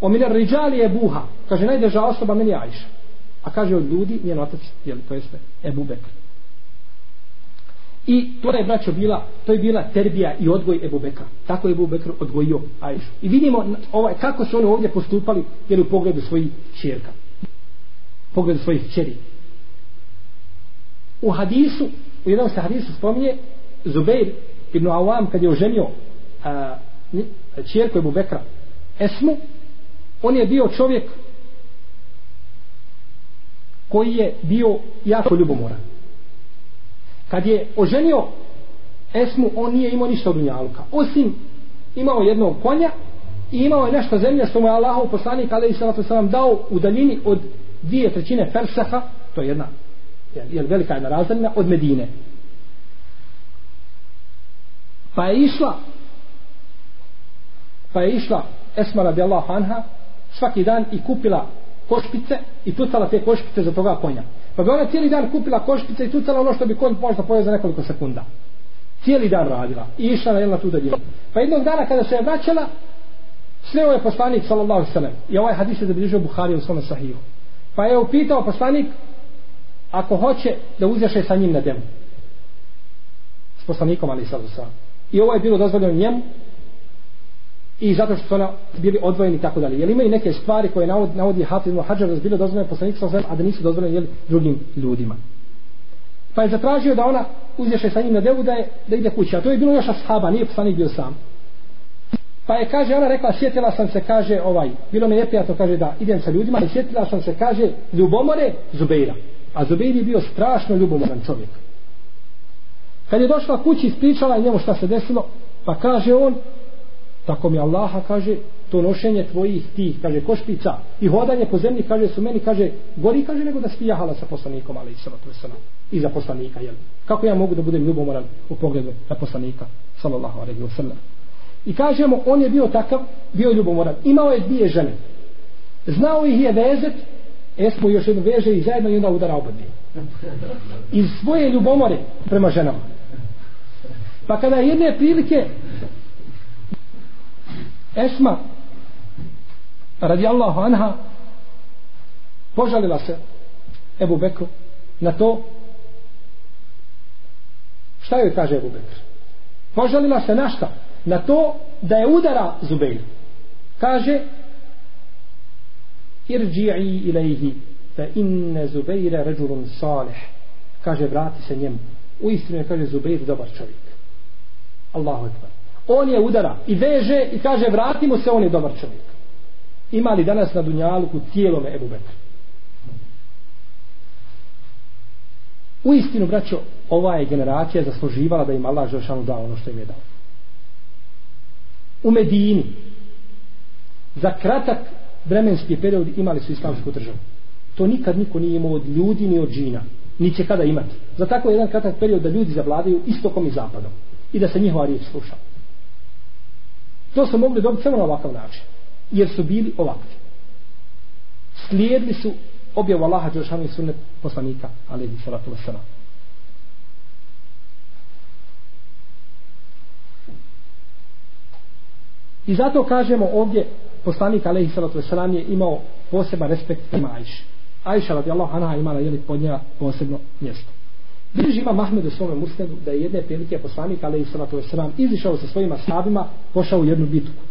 O minar riđali je buha. Kaže, najdraža osoba meni je Ajša. A kaže od ljudi, njen otac, jel, to jeste Ebu Bekr. I to je, braćo, bila, to je bila terbija i odgoj Ebu Bekra. Tako je Ebu Bekr odgojio Ajšu. I vidimo ovaj, kako su oni ovdje postupali jer u pogledu svojih čerka. U pogledu svojih čeri. U hadisu, u jednom se hadisu spominje, Zubeir ibn Awam kad je oženio a, čerku Ebu Bekra Esmu, on je bio čovjek koji je bio jako ljubomoran. Kad je oženio Esmu, on nije imao ništa od unjaluka. Osim imao jednog konja i imao je nešto zemlje što mu je Allahov poslanik, ali i sallatu sallam, dao u daljini od dvije trećine Fersaha, to je jedna je velika jedna razdaljina, od Medine. Pa je išla pa je išla Esma radijallahu anha svaki dan i kupila košpice i tucala te košpice za toga konja. Pa bi ona cijeli dan kupila košpice i tucala ono što bi konj možda pojeo za nekoliko sekunda. Cijeli dan radila i išla na jedna tu daljinu. Pa jednog dana kada se je vraćala, sve je poslanik sallallahu sallam i ovaj hadis je zabilježio Buhari u svome sahiju. Pa je upitao poslanik ako hoće da uzjaše sa njim na demu. S poslanikom ali sallallahu I ovo je bilo dozvoljeno njemu i zato što su ona bili odvojeni i tako dalje. Jel imaju neke stvari koje navodi, navodi Hafiz Muhađar da su bile dozvoljene poslanik sa a da nisu dozvoljene jel, drugim ljudima. Pa je zatražio da ona uzješe sa njim na devu da, je, da ide kući. A to je bilo još ashaba, nije poslanik bio sam. Pa je, kaže, ona rekla, sjetila sam se, kaže, ovaj, bilo mi neprijatno, kaže, da idem sa ljudima, i sjetila sam se, kaže, ljubomore Zubeira. A Zubeir je bio strašno ljubomoran čovjek. Kad je došla kući, ispričala njemu šta se desilo, pa kaže on, tako mi Allaha kaže to nošenje tvojih tih kaže košpica i hodanje po zemlji kaže su meni kaže gori kaže nego da si jahala sa poslanikom ali i alejhi ve i za poslanika jel kako ja mogu da budem ljubomoran u pogledu na poslanika sallallahu alejhi ve i kažemo on je bio takav bio ljubomoran imao je dvije žene znao ih je vezet Esmo još jednu veže i zajedno i onda udara oba dvije. Iz svoje ljubomore prema ženama. Pa kada jedne prilike Esma radi Allahu anha požalila se Ebu Bekru na to. Šta joj kaže Ebu Bekr? Požalila se na šta? Na to da je udara Zubeir. Kaže irđi'i ilaihi fa inne Zubeira ređulun salih. Kaže vrati se njemu. U istinu je kaže Zubeir dobar čovjek. Allahu ekber on je udara i veže i kaže vratimo se on je dobar čovjek ima li danas na Dunjaluku cijelome Ebu Bekr? U istinu, braćo, ova je generacija zasluživala da im Allah Žešanu dao ono što im je dao. U Medini, za kratak vremenski period imali su islamsku državu. To nikad niko nije imao od ljudi ni od džina. Ni će kada imati. Za tako jedan kratak period da ljudi zavladaju istokom i zapadom. I da se njihova riječ sluša. To su mogli dobiti samo na ovakav način. Jer su bili ovakvi. Slijedili su objavu Allaha Đelšanu i sunnet poslanika, alaihi salatu wasalam. I zato kažemo ovdje poslanik alaihi salatu wasalam je imao poseban respekt prema Ajši. Ajša radijallahu anha imala jeli pod njega posebno mjesto. Bliži ima Mahmed u svome musnedu da je jedne prilike poslanik ali i salatu wasalam izišao sa svojima sahabima, pošao u jednu bitku.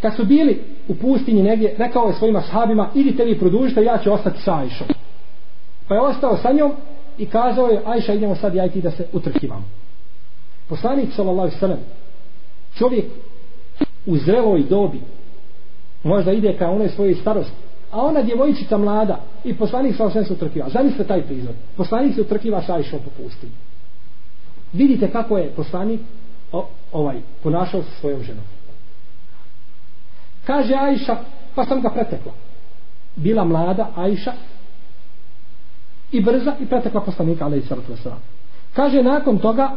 Kad su bili u pustinji negdje, rekao je svojima sahabima, idite vi produžite, ja ću ostati sa Ajšom. Pa je ostao sa njom i kazao je, Ajša, idemo sad ja i ti da se utrkivamo. Poslanik, sallallahu sallam, čovjek u zreloj dobi, možda ide ka onoj svojoj starosti, a ona djevojčica mlada i poslanik sa osvijem se utrkiva. Zamislite taj prizor. Poslanik se utrkiva sa Ajšom po pustinji. Vidite kako je poslanik o, ovaj ponašao sa svojom ženom. Kaže Ajša, pa sam ga pretekla. Bila mlada Ajša i brza i pretekla poslanika, ali i salatu wasalam. Kaže, nakon toga,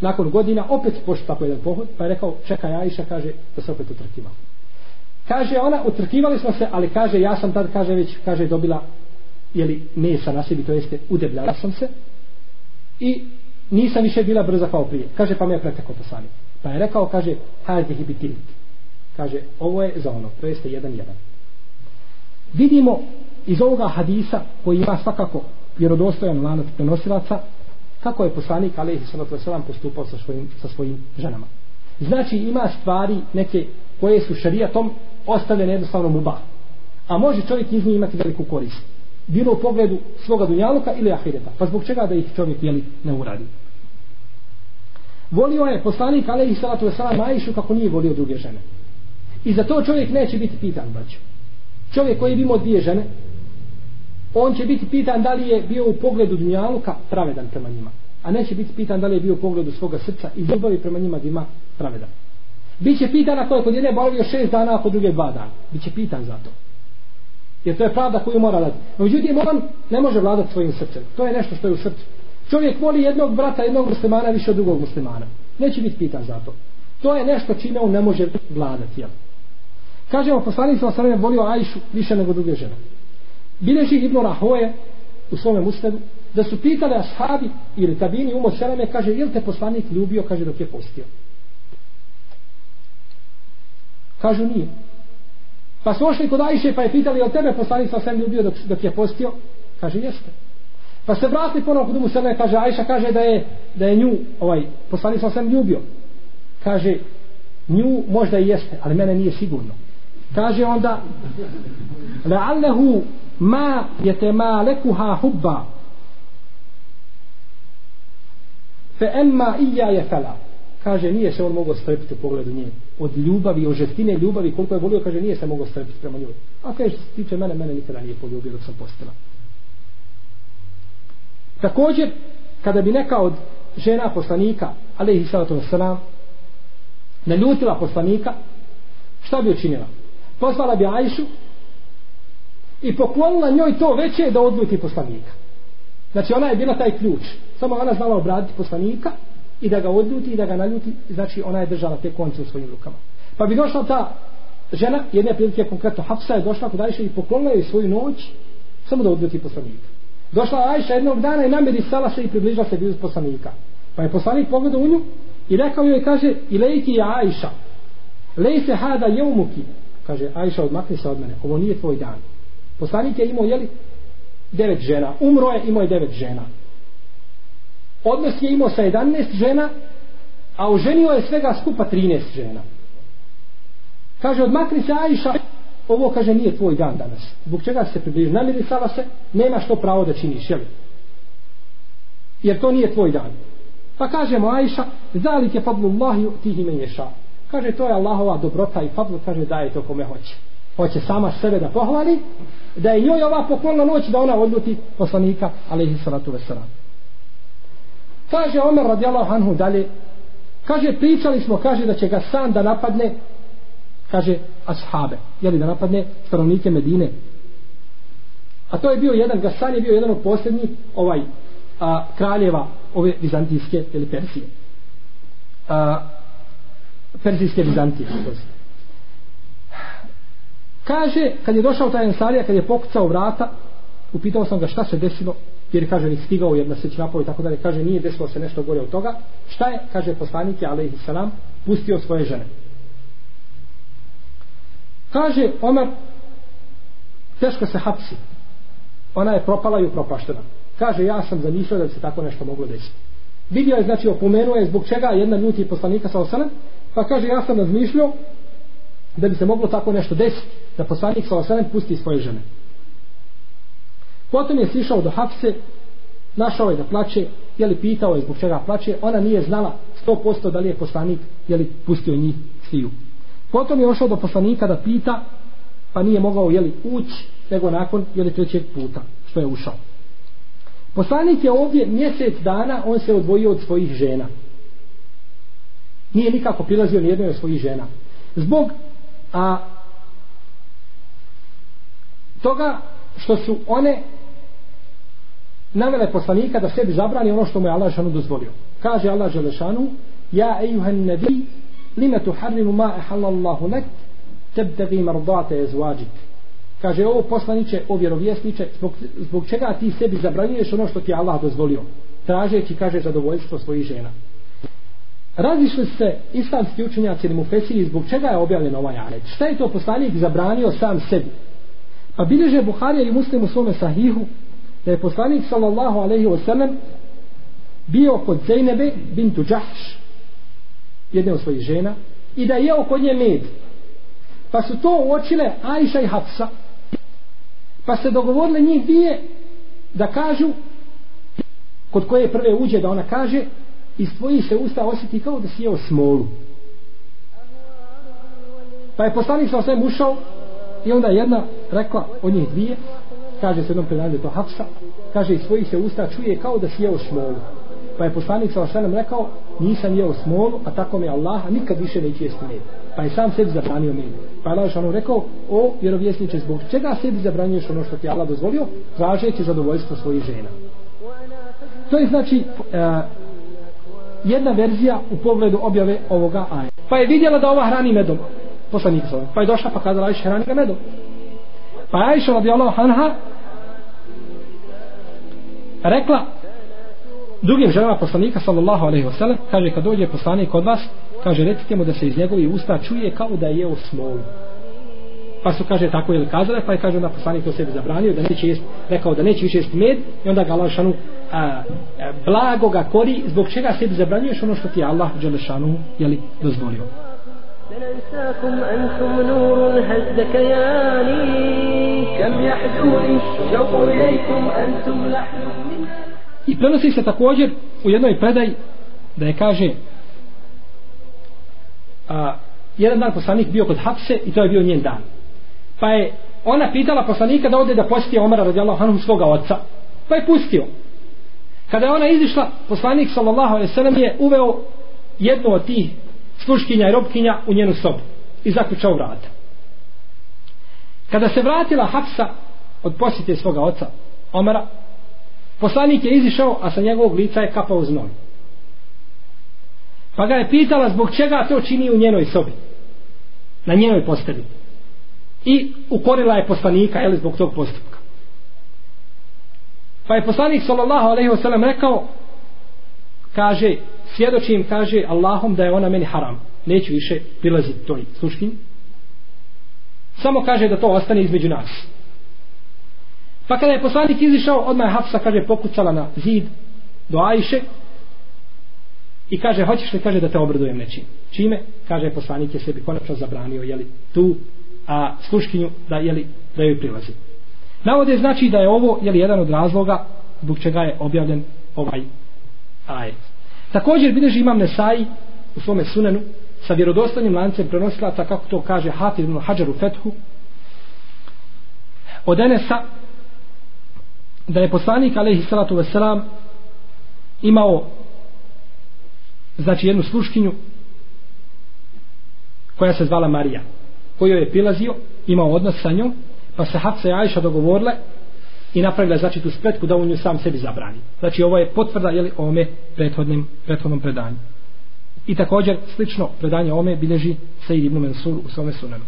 nakon godina, opet pošli tako jedan pohod, pa je rekao, čekaj Ajša, kaže, da se opet utrkiva. Kaže ona, utrkivali smo se, ali kaže, ja sam tad, kaže, već, kaže, dobila, jeli, mesa na sebi, to jeste, udebljala sam se, i nisam više bila brza kao prije. Kaže, pa me je pretekao poslanik. Pa je rekao, kaže, hajde hibitilik. Kaže, ovo je za ono, to jeste jedan jedan. Vidimo iz ovoga hadisa, koji ima svakako vjerodostojan lanac prenosilaca, kako je poslanik Alehi Salatu Veselam postupao sa svojim, sa svojim ženama. Znači ima stvari neke koje su šarijatom ostavljene jednostavno muba. A može čovjek iz njih imati veliku korist. Bilo u pogledu svoga dunjaluka ili ahireta. Pa zbog čega da ih čovjek jeli, ne uradi. Volio je poslanik alaihi salatu wasalam Aishu kako nije volio druge žene. I za to čovjek neće biti pitan, braću. Čovjek koji je imao dvije žene, on će biti pitan da li je bio u pogledu dunjaluka pravedan prema njima. A neće biti pitan da li je bio u pogledu svoga srca i ljubavi prema njima da ima pravedan. Biće pitan ako je kod jedne boravio šest dana, a kod druge dva dana. Biće pitan za to. Jer to je pravda koju mora raditi. Međutim, on ne može vladati svojim srcem. To je nešto što je u srcu. Čovjek voli jednog brata, jednog muslimana više od drugog muslimana. Neće biti pitan za to. To je nešto čime on ne može vladati. Jel? Kažemo, poslanik sa osrame volio Ajšu više nego druge žene. Bileži Ibnu Rahoje u svome muslimu da su pitali ashabi ili tabini umo seleme, kaže, jel te poslanik ljubio, kaže, dok je postio. Kažu, nije. Pa su ošli kod Ajše pa je pitali, jel tebe poslanik sa sem ljubio dok, dok je postio? Kaže, jeste. Pa se vrati ponovno kod mu sebe, kaže Ajša, kaže da je, da je nju, ovaj, poslanik sam sam ljubio. Kaže, nju možda i jeste, ali mene nije sigurno. Kaže onda, la'allahu ma jete ma lekuha hubba, fe emma ija je fela. Kaže, nije se on mogao strepiti u pogledu nje. Od ljubavi, od žestine ljubavi, koliko je volio, kaže, nije se mogao strpiti prema njoj. A kaže, što se tiče mene, mene nikada nije poljubio dok sam postila. Također, kada bi neka od žena poslanika, alaihi sallatu wasalam, naljutila poslanika, šta bi učinila? Poslala bi Ajšu i poklonila njoj to veće da odljuti poslanika. Znači ona je bila taj ključ. Samo ona znala obraditi poslanika i da ga odljuti i da ga naljuti. Znači ona je držala te konce u svojim rukama. Pa bi došla ta žena, jedne prilike konkretno Hafsa je došla kod Ajše i poklonila joj svoju noć samo da odljuti poslanika. Došla Ajša jednog dana i namirisala se i približila se blizu poslanika. Pa je poslanik pogledao u nju i rekao joj, kaže, i lejki je Ajša. Lej se hada jeumuki. Kaže, Ajša, odmakni se od mene. Ovo nije tvoj dan. Poslanik je imao, jeli, devet žena. Umro je, imao je devet žena. Odnos je imao sa 11 žena, a oženio je svega skupa 13 žena. Kaže, odmakni se Ajša, ovo kaže nije tvoj dan danas. Zbog čega se približi? Namirisala se, nema što pravo da činiš, jel? Jer to nije tvoj dan. Pa kažemo Ajša, zalik je fadlu Allahi tih ime ješa. Kaže, to je Allahova dobrota i fadlu, kaže, daje to kome hoće. Hoće sama sebe da pohvali, da je njoj ova poklonna noć da ona odluti poslanika, alaihi salatu veselam. Kaže Omer radijallahu anhu dalje, kaže, pričali smo, kaže, da će ga sam da napadne, kaže, ashabe, jeli da napadne stanovnike Medine. A to je bio jedan, Gasan je bio jedan od posljednjih ovaj, a, kraljeva ove vizantijske ili Persije. A, Persijske Vizantije. Kaže, kad je došao taj Ensarija, kad je pokucao vrata, upitao sam ga šta se desilo, jer kaže, ni stigao jedna seć napao i tako dalje, kaže, nije desilo se nešto gore od toga. Šta je, kaže poslanik je, alaihi salam, pustio svoje žene. Kaže, Omer, teško se hapsi. Ona je propala i upropaštena. Kaže, ja sam zamislio da se tako nešto moglo desiti. Vidio je, znači, opomenuo je zbog čega jedna ljuti poslanika sa osanem, pa kaže, ja sam razmišljao da bi se moglo tako nešto desiti, da poslanik sa osanem pusti svoje žene. Potom je sišao do Hafse, našao je da plaće, je li pitao je zbog čega plaće, ona nije znala 100% da li je poslanik, je li pustio njih sviju. Potom je ošao do poslanika da pita, pa nije mogao, je li ući, nego nakon, je li trećeg puta, što je ušao. Poslanik je ovdje mjesec dana, on se odvojio od svojih žena. Nije nikako prilazio ni jednoj od svojih žena. Zbog a, toga što su one navele poslanika da sebi zabrani ono što mu je Allah Želešanu dozvolio. Kaže Allah Želešanu Ja ejuhan nebi lima tu harrimu ma ehalallahu lek tebtegi mardate ezvađik kaže ovo poslaniće, o vjerovjesniće, zbog, zbog čega ti sebi zabranjuješ ono što ti je Allah dozvolio, tražeći, kaže, zadovoljstvo svojih žena. Razišli se islamski učenjaci ili mufesiri zbog čega je objavljen ovaj ajet. Šta je to poslanik zabranio sam sebi? Pa bilježe Buharija i muslim u svome sahihu da je poslanik sallallahu alaihi wa sallam bio kod Zeynebe bintu Đahš jedne od svojih žena i da je jeo kod nje med. Pa su to uočile Ajša i Hafsa Pa se dogovorile njih dvije da kažu kod koje prve uđe da ona kaže iz tvojih se usta osjeti kao da si jeo smolu. Pa je poslanik sa osvijem ušao i onda jedna rekla od njih dvije kaže se jednom predanju to Hafsa kaže iz svojih se usta čuje kao da si jeo smolu. Pa je poslanik sa osvijem rekao nisam jeo smolu a tako me Allah nikad više neće jesti med. Pa je sam sebi zabranio med. Pa je Allah rekao, o vjerovjesniče, zbog čega sebi zabranjuješ ono što ti Allah dozvolio, tražeći zadovoljstvo svojih žena. To je znači uh, jedna verzija u pogledu objave ovoga aja. Pa je vidjela da ova hrani medom. Poslanik sa Pa je došla pa kazala Ajša hrani ga medom. Pa je Ajša radijallahu anha rekla drugim ženama poslanika sallallahu alaihi wasallam kaže kad dođe poslanik kod vas kaže recite mu da se iz njegovih usta čuje kao da je jeo smolu pa su kaže tako je li kazale pa je kaže onda poslanik to sebi zabranio da neće jest rekao da neće više jest med i onda ga Lašanu a, a, blago ga kori zbog čega sebi zabranjuješ ono što ti je Allah Đelešanu je li dozvolio.
لننساكم أنتم نور هز كياني كم يحزوني شوق إليكم أنتم لحن
I prenosi se također u jednoj predaj da je kaže a, jedan dan poslanik bio kod Hapse i to je bio njen dan. Pa je ona pitala poslanika da ode da posjeti Omara radijallahu anhu svoga oca. Pa je pustio. Kada je ona izišla, poslanik sallallahu alaihi sallam je uveo jednu od tih sluškinja i robkinja u njenu sobu i zaključao vrata. Kada se vratila Hafsa od posjete svoga oca Omara, poslanik je izišao, a sa njegovog lica je kapao znoj. Pa ga je pitala zbog čega to čini u njenoj sobi. Na njenoj postavi. I ukorila je poslanika, jel, zbog tog postupka. Pa je poslanik sallallahu alaihi ve sellem rekao, kaže, svjedočim, kaže Allahom da je ona meni haram. Neću više prilaziti toj sluškinji. Samo kaže da to ostane između nas. Pa kada je poslanik izišao, odmah je Hafsa, kaže, pokucala na zid do Ajše i kaže, hoćeš li, kaže, da te obradujem nečim. Čime? Kaže, poslanik je sebi konačno zabranio, jeli, tu a, sluškinju da, jeli, da joj prilazi. Navode znači da je ovo, jeli, jedan od razloga zbog čega je objavljen ovaj ajet. Također, bilježi imam Nesai u svome sunenu sa vjerodostanim lancem prenosilaca, kako to kaže Hafiz ibn Hajar u Fethu, od Enesa, da je poslanik, alaihi salatu veselam imao znači jednu sluškinju koja se zvala Marija. Koju je pilazio, imao odnos sa njom pa se Hafsa i Ajša dogovorile i napravila znači tu spletku da on nju sam sebi zabrani. Znači ovo je potvrda jeli, ome prethodnim, prethodnom predanju. I također slično predanje ome bilježi Sejid ibn Mansur u svome sunanu.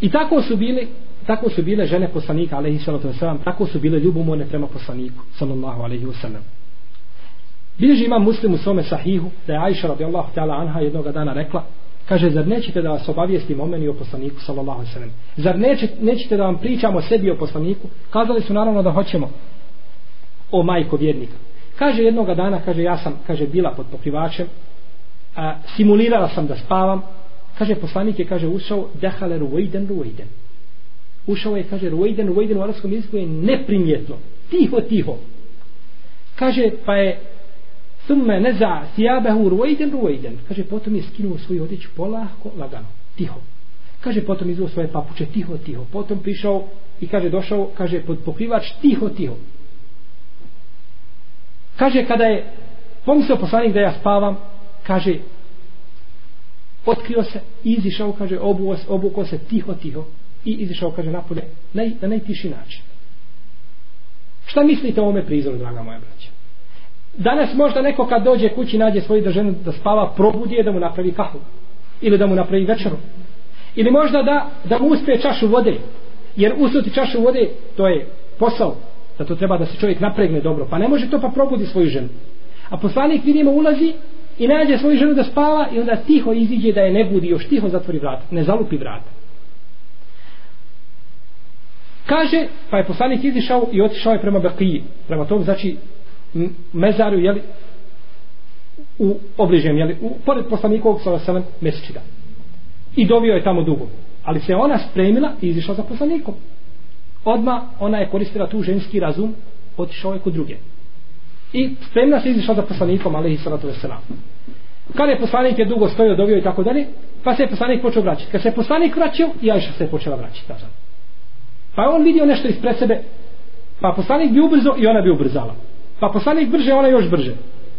I tako su bili tako su bile žene poslanika alejhi salatu vesselam tako su bile ljubomorne prema poslaniku sallallahu alejhi ve sellem bilježi ima muslim u svome sahihu da je Aisha radijallahu ta'ala anha jednog dana rekla kaže zar nećete da vas obavijestim o meni o poslaniku sallallahu alejhi ve sellem? Zar nećete, nećete da vam pričamo o sebi o poslaniku? Kazali su naravno da hoćemo. O majko vjernika. Kaže jednog dana kaže ja sam kaže bila pod pokrivačem a, simulirala sam da spavam. Kaže poslanik je kaže ušao dehale ruiden ruiden ušao je, kaže, Ruejden, Ruejden u arabskom jeziku je neprimjetno. Tiho, tiho. Kaže, pa je thumme neza sijabehu ruajden ruajden. Kaže, potom je skinuo svoju odjeću polahko, lagano, tiho. Kaže, potom izuo svoje papuče, tiho, tiho. Potom prišao i kaže, došao, kaže, pod pokrivač, tiho, tiho. Kaže, kada je pomislio poslanik da ja spavam, kaže, otkrio se, izišao, kaže, obuo, obuko se, tiho, tiho i izišao, kaže, napolje, naj, na najtiši način. Šta mislite o ovome prizoru, draga moja braća? Danas možda neko kad dođe kući nađe svoju da ženu da spava, probudi je da mu napravi kahu. Ili da mu napravi večeru. Ili možda da, da mu uspe čašu vode. Jer usuti čašu vode, to je posao. Da to treba da se čovjek napregne dobro. Pa ne može to pa probudi svoju ženu. A poslanik vidimo ulazi i nađe svoju ženu da spava i onda tiho iziđe da je ne budi, još tiho zatvori vrata. Ne zalupi vrata. Kaže, pa je poslanik izišao i otišao je prema Bekiji. Prema tom, znači, mezaru, jeli, u obližem, jeli, u, pored poslanikovog sa vaselem mesečida. I dovio je tamo dugo. Ali se ona spremila i izišla za poslanikom. Odma ona je koristila tu ženski razum, otišao je kod druge. I spremila se izišla za poslanikom, ali i salatu veselam. Kada je poslanik je dugo stojio, dovio i tako dalje, pa se je poslanik počeo vraćati. Kad se je poslanik vraćao, i Ajša se je počela vraćati. Tako Pa je on vidio nešto ispred sebe, pa poslanik bi ubrzo i ona bi ubrzala. Pa poslanik brže, ona još brže.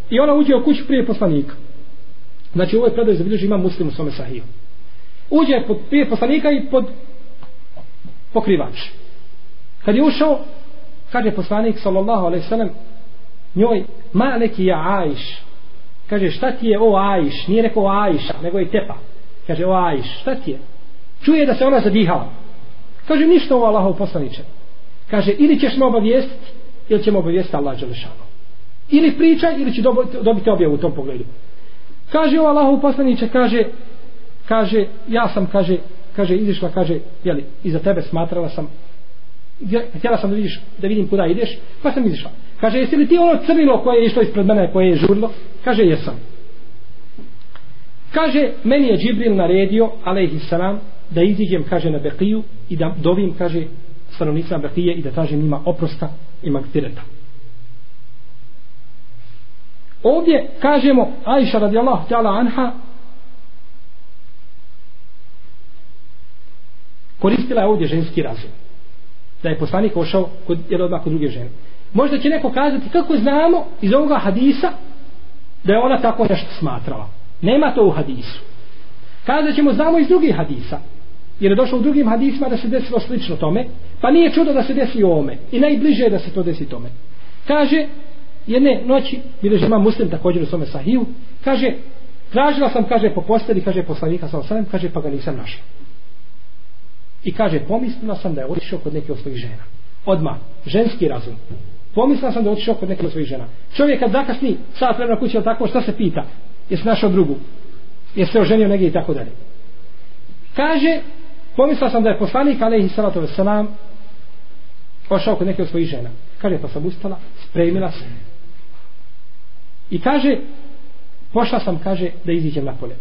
I ona uđe u kuću prije poslanika. Znači ovo je predaj za bilježi ima muslim u svome sahiju. Uđe pod, prije poslanika i pod pokrivač. Kad je ušao, kaže poslanik sallallahu alaihi sallam njoj, ma neki ja ajš. Kaže šta ti je o ajš? Nije rekao ajša, nego je tepa. Kaže o ajš, šta ti je? Čuje da se ona zadihala. Kaže ništa o Allahov poslaniče. Kaže ili ćeš me obavijestiti ili ćemo obavijestiti Allah Đelešanu. Ili pričaj ili će dobiti objavu u tom pogledu. Kaže ovo Allahov poslaniće, kaže, kaže, ja sam, kaže, kaže, izišla, kaže, jeli, iza tebe smatrala sam, htjela sam da vidiš, da vidim kuda ideš, pa sam izišla. Kaže, jesi li ti ono crnilo koje je išlo ispred mene, koje je žurlo? Kaže, jesam. Kaže, meni je Džibril naredio, alaihissalam, da iziđem, kaže, na Bekiju i da dovim, kaže, stanovnicima Bekije i da tražim njima oprosta i magfireta. Ovdje kažemo Aisha radijallahu ta'ala anha koristila je ovdje ženski razum. Da je poslanik ošao kod, jer odmah kod druge žene. Možda će neko kazati kako znamo iz ovoga hadisa da je ona tako nešto smatrala. Nema to u hadisu. Kazat ćemo znamo iz drugih hadisa jer je došlo u drugim hadisima da se desilo slično tome, pa nije čudo da se desi u ome. I najbliže je da se to desi tome. Kaže, jedne noći, bileži ima muslim također u svome sahiju, kaže, tražila sam, kaže, po posteli, kaže, poslanika sa osanem, kaže, pa ga nisam našla. I kaže, pomislila sam da je otišao kod neke od svojih žena. Odma, ženski razum. Pomislila sam da je otišao kod neke od svojih žena. Čovjek kad zakasni, sad vremena kući, ali tako, šta se pita? Jesi našao drugu? Jesi se oženio negdje i tako dalje. Kaže, Pomislila sam da je poslanik alejhi salatu veselam, pošao kod neke od svojih žena. Kaže, pa sam ustala, spremila se. I kaže, pošla sam, kaže, da iziđem na pole.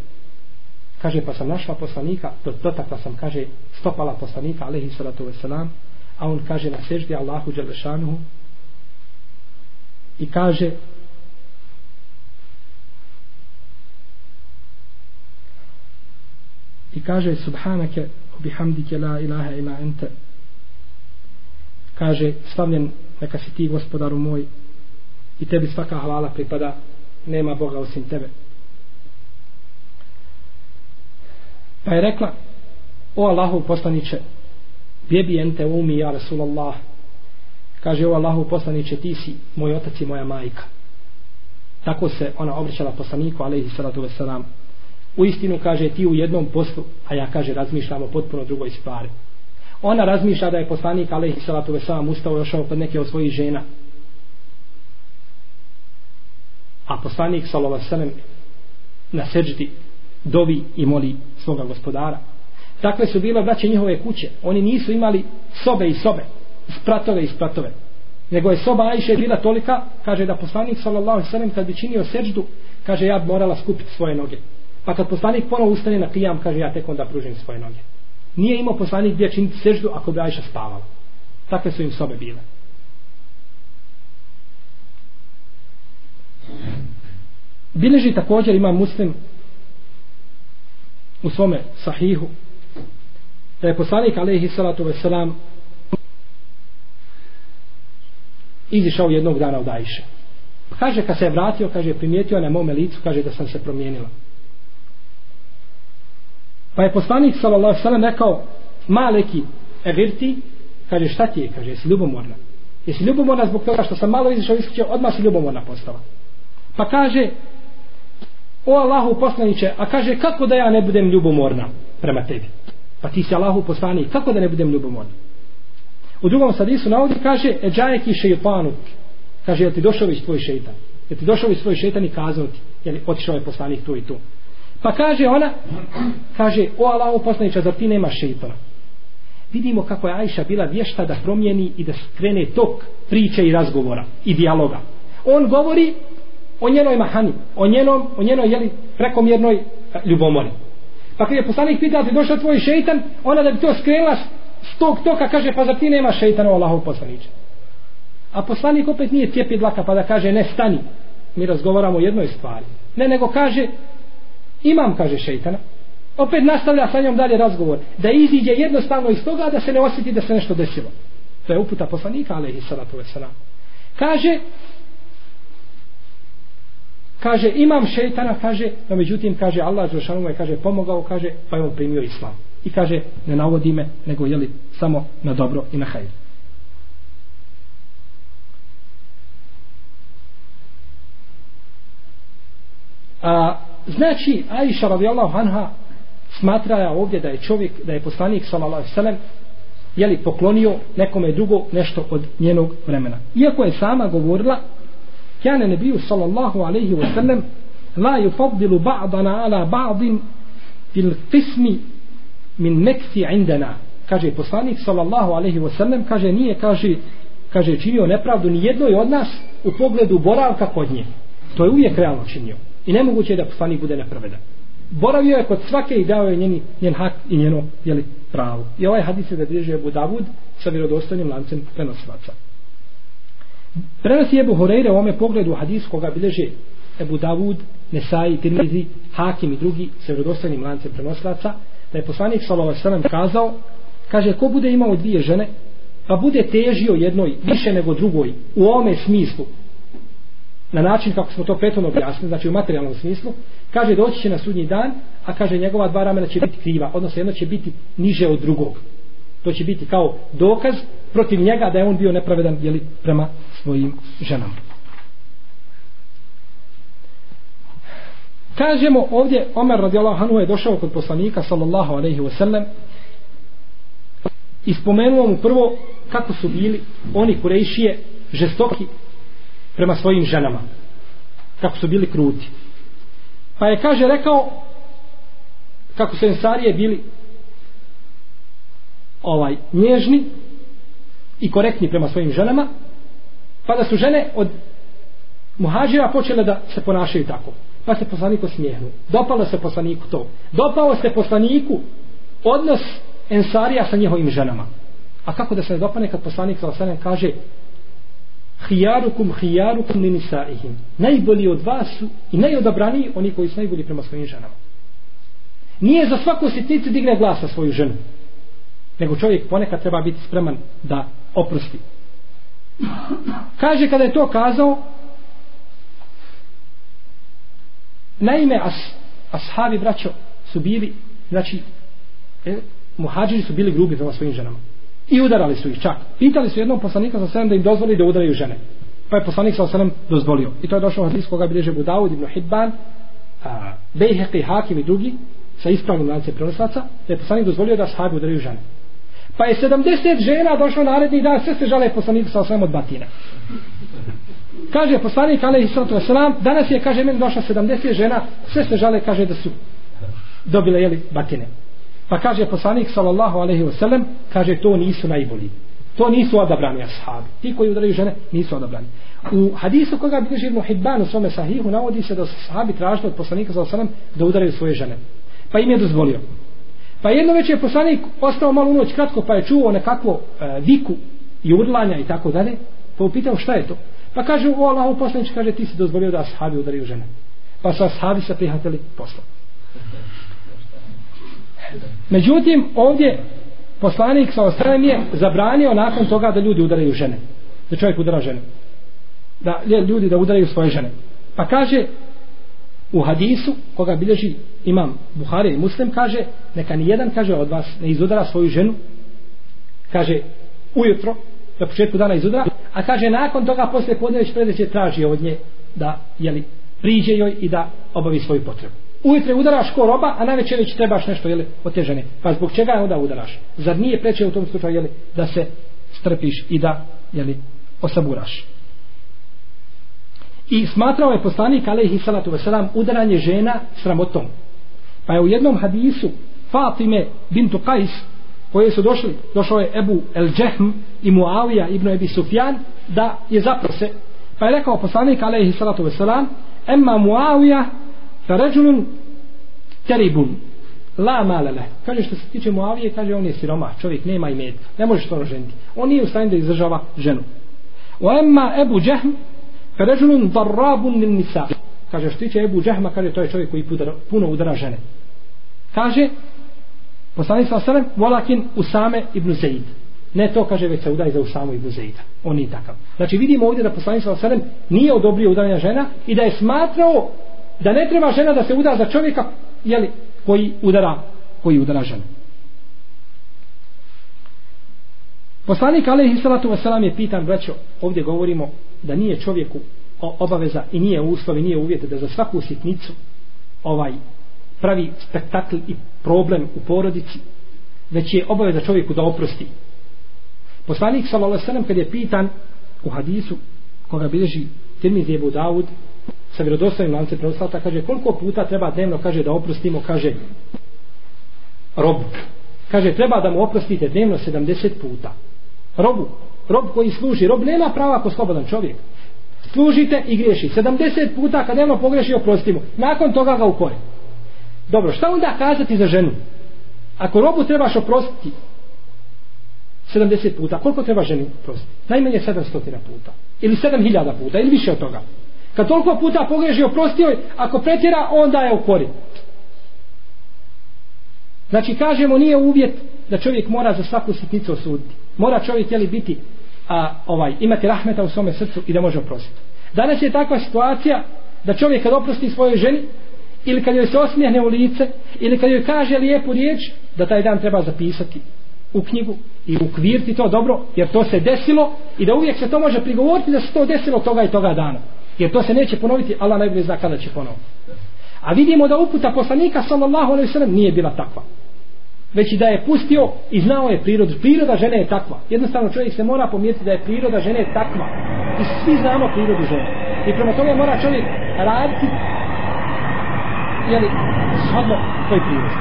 Kaže, pa sam našla poslanika, dotakla sam, kaže, stopala poslanika, alehi salatu wasalam, a on kaže na seždi Allahu Đalešanuhu i kaže i kaže subhanake bihamdike la ilaha ila ente kaže slavljen neka si ti gospodaru moj i tebi svaka hvala pripada nema Boga osim tebe. Pa je rekla o Allahu poslaniće bjebi ente umi ja Rasulallah. Kaže o Allahu poslaniće ti si moj otac i moja majka. Tako se ona obraćala poslaniku alaihi salatu wasalam u istinu kaže ti u jednom poslu a ja kaže razmišljamo potpuno drugoj stvari ona razmišlja da je poslanik alaihi salatu veselam ustao i ošao kod neke od svojih žena. A poslanik sallallahu alaihi na seđdi dovi i moli svoga gospodara. Takve su bile braće njihove kuće. Oni nisu imali sobe i sobe spratove i spratove. Nego je soba Ajše bila tolika kaže da poslanik sallallahu alaihi sallam kad bi činio seđdu kaže ja bi morala skupiti svoje noge. Pa kad poslanik ponovo ustane na kijam kaže ja tek onda pružim svoje noge nije imao poslanik gdje činiti seždu ako bi Ajša spavala takve su im sobe bile bileži također ima muslim u svome sahihu da je poslanik alaihi salatu veselam izišao jednog dana od Ajše. Kaže, kad se je vratio, kaže, primijetio na mome licu, kaže da sam se promijenila. Pa je poslanik, sallallahu sallam, rekao, maleki, evirti, kaže, šta ti je, kaže, jesi ljubomorna. Jesi ljubomorna zbog toga što sam malo izišao iskućeo, odmah si ljubomorna postala. Pa kaže, o Allahu poslaniće, a kaže, kako da ja ne budem ljubomorna prema tebi? Pa ti si Allahu poslanik, kako da ne budem ljubomorna? U drugom sadisu navodi kaže Eđajeki šeitanu kaže jel ti došao već tvoj šeitan jel ti došao već tvoj šeitan i kazao ti jel otišao je poslanik tu i tu pa kaže ona kaže o Allahu poslanića zar ti nema šeitona? vidimo kako je Ajša bila vješta da promijeni i da skrene tok priče i razgovora i dijaloga. On govori o njenoj mahani o njenom, o njenoj jeli, prekomjernoj e, ljubomori. Pa kad je poslanik pitao ti došao tvoj šeitan? Ona da bi to skrenula s tog toka kaže pa za ti nema šeitana o Allahov poslaniče? A poslanik opet nije cijepi dlaka pa da kaže ne stani mi razgovaramo o jednoj stvari. Ne nego kaže imam kaže šeitana. Opet nastavlja sa njom dalje razgovor. Da iziđe jednostavno iz toga da se ne osjeti da se nešto desilo. To je uputa poslanika alaihi salatu wasalam kaže kaže imam šeitana kaže no međutim kaže Allah Žešanu je kaže pomogao kaže pa je on primio islam. I kaže ne navodi me nego jeli samo na dobro i na hajr. A znači Aisha radijallahu anha smatra ja ovdje da je čovjek da je poslanik sallallahu alejhi je li poklonio nekome drugo nešto od njenog vremena. Iako je sama govorila kana nebiju sallallahu alaihi wa sallam la yufaddilu ba'dana ala ba'din fil qismi min neksi indana. Kaže poslanik sallallahu alaihi wasallam kaže nije kaže kaže činio nepravdu ni jednoj od nas u pogledu boravka kod nje. To je uvijek realno činio i nemoguće je da poslanik bude nepravedan boravio je kod svake i dao je njeni, njen hak i njeno jeli, pravo i ovaj hadis je da bliže Ebu Davud sa vjerodostojnim lancem prenosivaca. prenosi Ebu Horeire u ome pogledu hadis koga bileže Ebu Davud, Nesai, Tirmizi, Hakim i drugi sa vjerodostojnim lancem prenosilaca da je poslanik sallallahu kazao kaže ko bude imao dvije žene pa bude težio jednoj više nego drugoj u ome smislu na način kako smo to prethodno objasnili znači u materijalnom smislu kaže doći će na sudnji dan a kaže njegova dva ramena će biti kriva odnosno jedno će biti niže od drugog. To će biti kao dokaz protiv njega da je on bio nepravedan jeli, prema svojim ženama. Kažemo ovdje Omer radijallahu anhu je došao kod poslanika sallallahu alejhi ve sellem i spomenuo mu prvo kako su bili oni kurejšije žestoki prema svojim ženama. Kako su bili kruti. Pa je kaže rekao kako su ensarije bili ovaj nježni i korektni prema svojim ženama pa da su žene od muhađira počele da se ponašaju tako pa se poslaniku smijehnu Dopalo se poslaniku to. Dopao se poslaniku odnos ensarija sa njihovim ženama. A kako da se ne dopane kad poslanik sa kaže hijarukum hijarukum ninisaihim. Najbolji od vas su i najodabraniji oni koji su najbolji prema svojim ženama. Nije za svaku sitnicu digne glas na svoju ženu. Nego čovjek ponekad treba biti spreman da oprosti. Kaže kada je to kazao, naime as, ashabi braćo su bili, znači, e, muhađiri su bili grubi prema svojim ženama. I udarali su ih čak. Pitali su jednom poslanika sa sedem da im dozvoli da udaraju žene. Pa je poslanik sa sedem dozvolio. I to je došlo hadis koga bilježe Budaud ibn Hidban, a, Bejheqi, Hakim i drugi, sa ispravnim lancem prenoslaca, da je poslanik dozvolio da sahabi udaraju žene. Pa je 70 žena došlo naredni dan, sve se žale poslaniku sa osvijem od batina. Kaže poslanik, ali i wasalam, danas je, kaže, meni došlo 70 žena, sve se žale, kaže, da su dobile, jeli, batine. Pa kaže poslanik, sallallahu alaihi wasallam, kaže, to nisu najbolji. To nisu odabrani ashabi. Ti koji udaraju žene, nisu odabrani. U hadisu koga bilježi Ibn Hibban u svome sahihu navodi se da su sahabi tražili od poslanika sallallahu alaihi wasallam da udaraju svoje žene. Pa im je dozvolio. Pa jedno večer je poslanik ostao malo u noć kratko pa je čuo nekakvo e, viku i urlanja i tako dalje. Pa upitao šta je to? Pa kaže o Allahu poslanič kaže ti si dozvolio da ashabi udaraju žene. Pa su ashabi se prihvatili posla. Međutim, ovdje poslanik sa ostanem je zabranio nakon toga da ljudi udaraju žene. Da čovjek udara žene. Da ljudi da udaraju svoje žene. Pa kaže u hadisu koga bilježi imam Buhari i Muslim kaže neka ni jedan kaže od vas ne izudara svoju ženu kaže ujutro na početku dana izudara a kaže nakon toga posle podne već predeće traži od nje da jeli, priđe joj i da obavi svoju potrebu ujutro udaraš ko roba a na večer već trebaš nešto jeli, otežene. pa zbog čega onda udaraš zar nije preče u tom slučaju jeli, da se strpiš i da jeli, osaburaš I smatrao je poslanik alaihi salatu wasalam, udaranje žena sramotom. Pa je u jednom hadisu Fatime bintu Qais koje su došli, došao je Ebu El Džehm i Muavija ibn Ebi Sufjan da je zaprose. Pa je rekao poslanik alaihi salatu wasalam, emma Muavija Faređulun teribun la malele. Kaže što se tiče Muavije, kaže on je siroma, čovjek nema i med. Ne možeš to ženiti. On nije u stanju da izdržava ženu. O emma Ebu Džehm Režulun darrabun min nisa. Kaže, što tiče Ebu Džehma, kaže, to je čovjek koji pudara, puno udara žene. Kaže, poslanik sa osalem, volakin Usame ibn Zaid. Ne to, kaže, već se udaj za Usamu ibn Zaida. On nije takav. Znači, vidimo ovdje da poslanik sa osalem nije odobrio udaranja žena i da je smatrao da ne treba žena da se uda za čovjeka jeli, koji udara koji udara ženu. Poslanik alejhi salatu vesselam je pitan braćo, ovdje govorimo da nije čovjeku obaveza i nije uslov i nije uvjet da za svaku sitnicu ovaj pravi spektakl i problem u porodici već je obaveza čovjeku da oprosti poslanik sallallahu alejhi kad je pitan u hadisu koga bilježi Tirmizi Ebu Daud, sa vjerodostojnim lancem prenoslaca kaže koliko puta treba dnevno kaže da oprostimo kaže robu kaže treba da mu oprostite dnevno 70 puta robu rob koji služi, rob nema prava ako slobodan čovjek. Služite i griješi. 70 puta kad dnevno pogreši, oprostimo. Nakon toga ga ukore. Dobro, šta onda kazati za ženu? Ako robu trebaš oprostiti 70 puta, koliko treba ženi oprostiti? Najmanje 700 puta. Ili 7000 puta, ili više od toga. Kad toliko puta pogreži, oprostio ako pretjera, onda je u kori. Znači, kažemo, nije uvjet da čovjek mora za svaku sitnicu osuditi. Mora čovjek, jeli, biti a, ovaj, imati rahmeta u svome srcu i da može oprostiti. Danas je takva situacija da čovjek kad oprosti svojoj ženi ili kad joj se osmijehne u lice ili kad joj kaže lijepu riječ da taj dan treba zapisati u knjigu i ukvirti to dobro jer to se desilo i da uvijek se to može prigovoriti da se to desilo toga i toga dana jer to se neće ponoviti Allah najbolje zna kada će ponoviti a vidimo da uputa poslanika sallallahu alaihi sallam nije bila takva već i da je pustio i znao je prirodu. Priroda žene je takva. Jednostavno čovjek se mora pomijeti da je priroda žene takva. I svi znamo prirodu žene. I prema tome mora čovjek raditi jeli, shodno toj prirodi.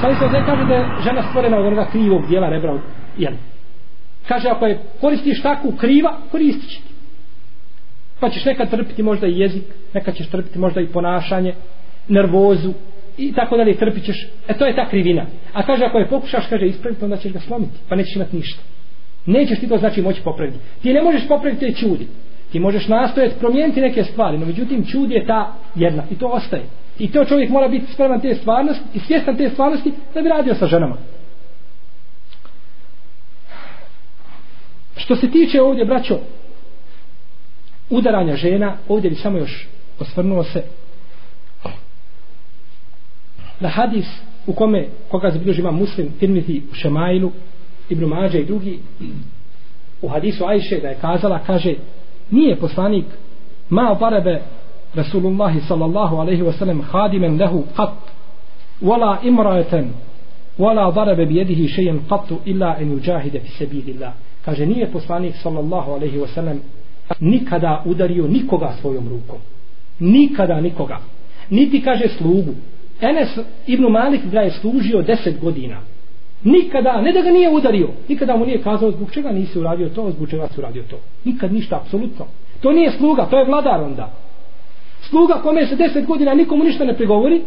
Sada se ovdje kaže da je žena stvorena od onoga krivog dijela rebra. Jeli. Kaže ako je koristiš takvu kriva, koristit će ti. Pa ćeš nekad trpiti možda i jezik, nekad ćeš trpiti možda i ponašanje, nervozu, i tako dalje trpit ćeš. E to je ta krivina. A kaže ako je pokušaš, kaže ispraviti, onda ćeš ga slomiti. Pa nećeš imati ništa. Nećeš ti to znači moći popraviti. Ti ne možeš popraviti te čudi. Ti možeš nastojati promijeniti neke stvari, no međutim čud je ta jedna. I to ostaje. I to čovjek mora biti spreman te stvarnosti i svjestan te stvarnosti da bi radio sa ženama. Što se tiče ovdje, braćo, udaranja žena, ovdje bi samo još osvrnuo se na hadis u kome, koga zabilježi ima muslim, Tirmiti u Šemailu, Ibn Mađe i drugi, u hadisu Ajše da je kazala, kaže, nije poslanik ma barebe Rasulullahi sallallahu alaihi wa sallam hadimen lehu qat wala imraeten wala darebe bi jedihi šejen qatu illa en uđahide fi sebidillah kaže nije poslanik sallallahu alaihi wa sallam nikada udario nikoga svojom rukom. Nikada nikoga. Niti kaže slugu. Enes ibn Malik ga je služio deset godina. Nikada, ne da ga nije udario nikada mu nije kazao zbog čega nisi uradio to zbog čega si uradio to. Nikad ništa, apsolutno. To nije sluga, to je vladar onda. Sluga kome se deset godina nikomu ništa ne prigovori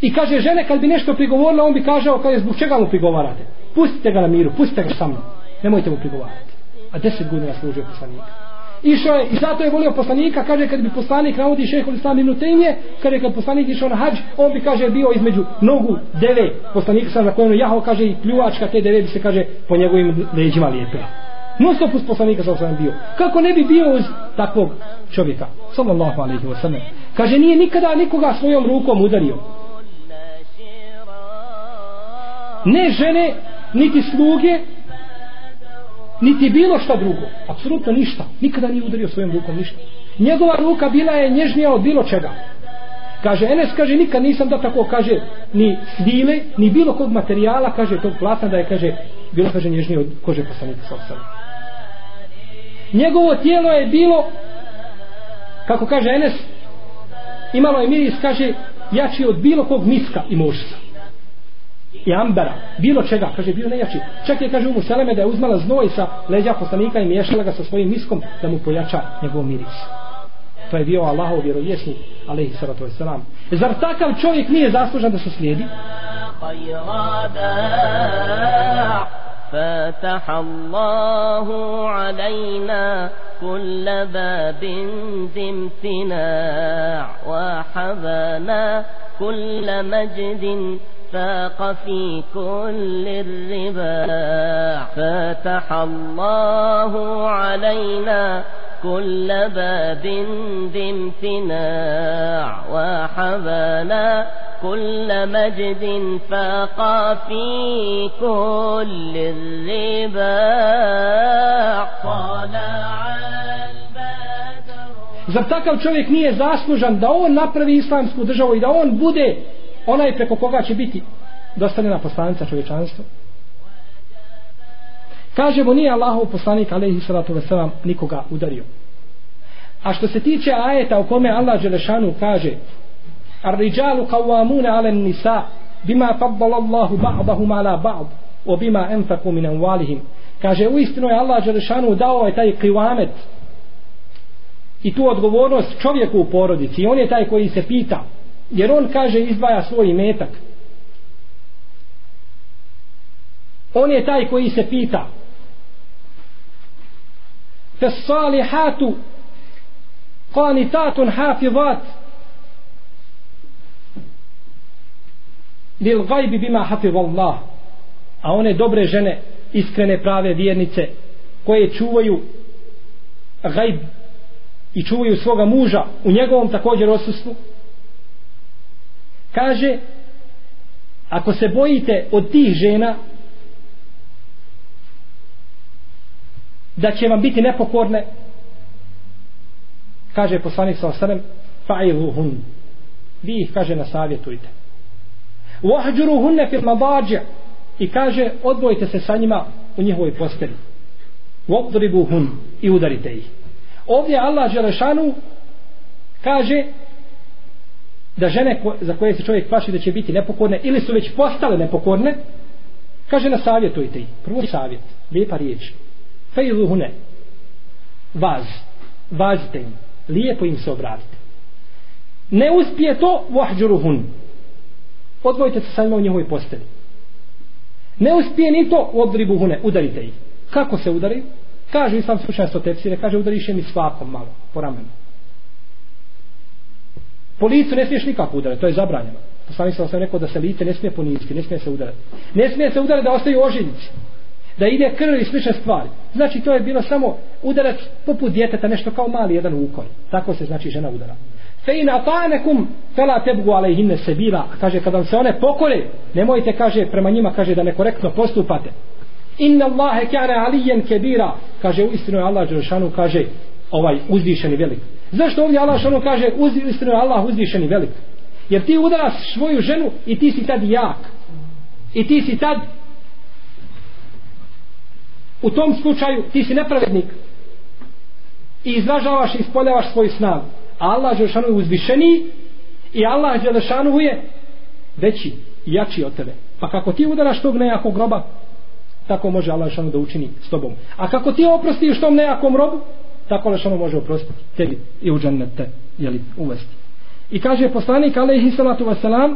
i kaže žene kad bi nešto prigovorila on bi kažao kaže zbog čega mu prigovarate? Pustite ga na miru, pustite ga sa mnom. Nemojte mu prigovarati a deset godina služio poslanika. Išao je i zato je volio poslanika kaže kad bi poslanik navodi šeho islam ibn Tejmije kaže kad poslanik išao na hađ on bi kaže bio između nogu deve poslanika sam na kojem jahao kaže i pljuvačka te deve bi se kaže po njegovim leđima lijepila. Non stop uz poslanika sam sam bio. Kako ne bi bio uz takvog čovjeka? Sallallahu alaihi wa sallam. Kaže nije nikada nikoga svojom rukom udario. Ne žene niti sluge niti bilo šta drugo. Apsolutno ništa. Nikada nije udario svojom rukom ništa. Njegova ruka bila je nježnija od bilo čega. Kaže Enes kaže nikad nisam da tako kaže ni svile ni bilo kog materijala kaže tog platna da je kaže bilo kaže nježnije od kože poslanika sa njegovo tijelo je bilo kako kaže Enes imalo je miris kaže jači od bilo kog miska i možsa i ambera, bilo čega, kaže bio nejači. Čak je kaže u Museleme da je uzmala znoj sa leđa poslanika i miješala ga sa svojim miskom da mu pojača njegov miris. To je bio Allahov vjerovjesnik, alaihi sallatu wasalam. Zar takav čovjek nije zaslužan da se slijedi? فتح الله علينا كل باب ذي امتناع وحبنا كل مجد فاق في كل الرباع فتح الله علينا كل باب ذي امتناع وحبنا كل مجد فاق في كل الرباع طلع Zar takav čovjek nije zaslužan da on napravi islamsku državu i da on bude onaj preko koga će biti dostavljena poslanica čovječanstva. Kažemo nije Allahov poslanik alaihi salatu wasalam nikoga udario. A što se tiče ajeta u kome Allah Đelešanu kaže ar riđalu kawamune an-nisa bima faddala Allahu ba'dahum ala ba'd o bima enfaku min amwalihim. kaže u istinu je Allah dželešanu dao je taj kivamet i tu odgovornost čovjeku u porodici. I on je taj koji se pita jer on kaže izdvaja svoj metak on je taj koji se pita. Salihatu qanitatun hafizat. Lil gajbi bima hafiz Allah a one dobre žene iskrene prave vjernice koje čuvaju gajb i čuvaju svoga muža u njegovom također osustvu kaže ako se bojite od tih žena da će vam biti nepokorne kaže poslanik sa osanem fa'iluhun vi ih kaže nasavjetujte. Wahđuruhunne fil mabađe i kaže odbojite se sa njima u njihovoj posteli vodribuhun i udarite ih. Ovdje Allah Želešanu kaže da žene ko, za koje se čovjek plaši da će biti nepokorne ili su već postale nepokorne kaže na savjetujte ih. Prvo savjet, lijepa riječ. Fejluhune vaz, vazite im lijepo im se obratite. Ne uspije to vahđuruhun. Odvojite se sa njima u njihovoj posteli ne uspije ni to odribuhune udarite ih. Kako se udaraju kaže islam slučajstvo tepsire kaže udariše mi svakom malo po ramenu. Po licu ne smiješ nikako udarati, to je zabranjeno. Poslanik sam sam rekao da se lice ne smije poniziti, ne smije se udarati. Ne smije se udarati da ostaju ožiljci. Da ide krv i slične stvari. Znači to je bilo samo udarac poput djeteta, nešto kao mali jedan ukor. Tako se znači žena udara. Fe in atanekum fela tebgu alejhinne sebila. A kaže kad vam se one pokore, nemojte kaže prema njima kaže da nekorektno postupate. Inna Allahe kjare alijen kebira. Kaže u istinu je Allah Đelšanu kaže ovaj uzvišeni velik. Zašto ovdje Allah što kaže uz, istinu je Allah uzvišeni velik? Jer ti udaraš svoju ženu i ti si tad jak. I ti si tad u tom slučaju ti si nepravednik i izražavaš i ispoljavaš svoju snagu. A Allah Đelešanu je uzvišeniji i Allah Đelešanu je veći i jači od tebe. Pa kako ti udaraš tog nejakog groba, tako može Allah Đelešanu da učini s tobom. A kako ti oprostiš tom nejakom robu, tako Đelešanu ono može oprostiti tebi i u džennete, jeli, uvesti. I kaže poslanik alaihi salatu wasalam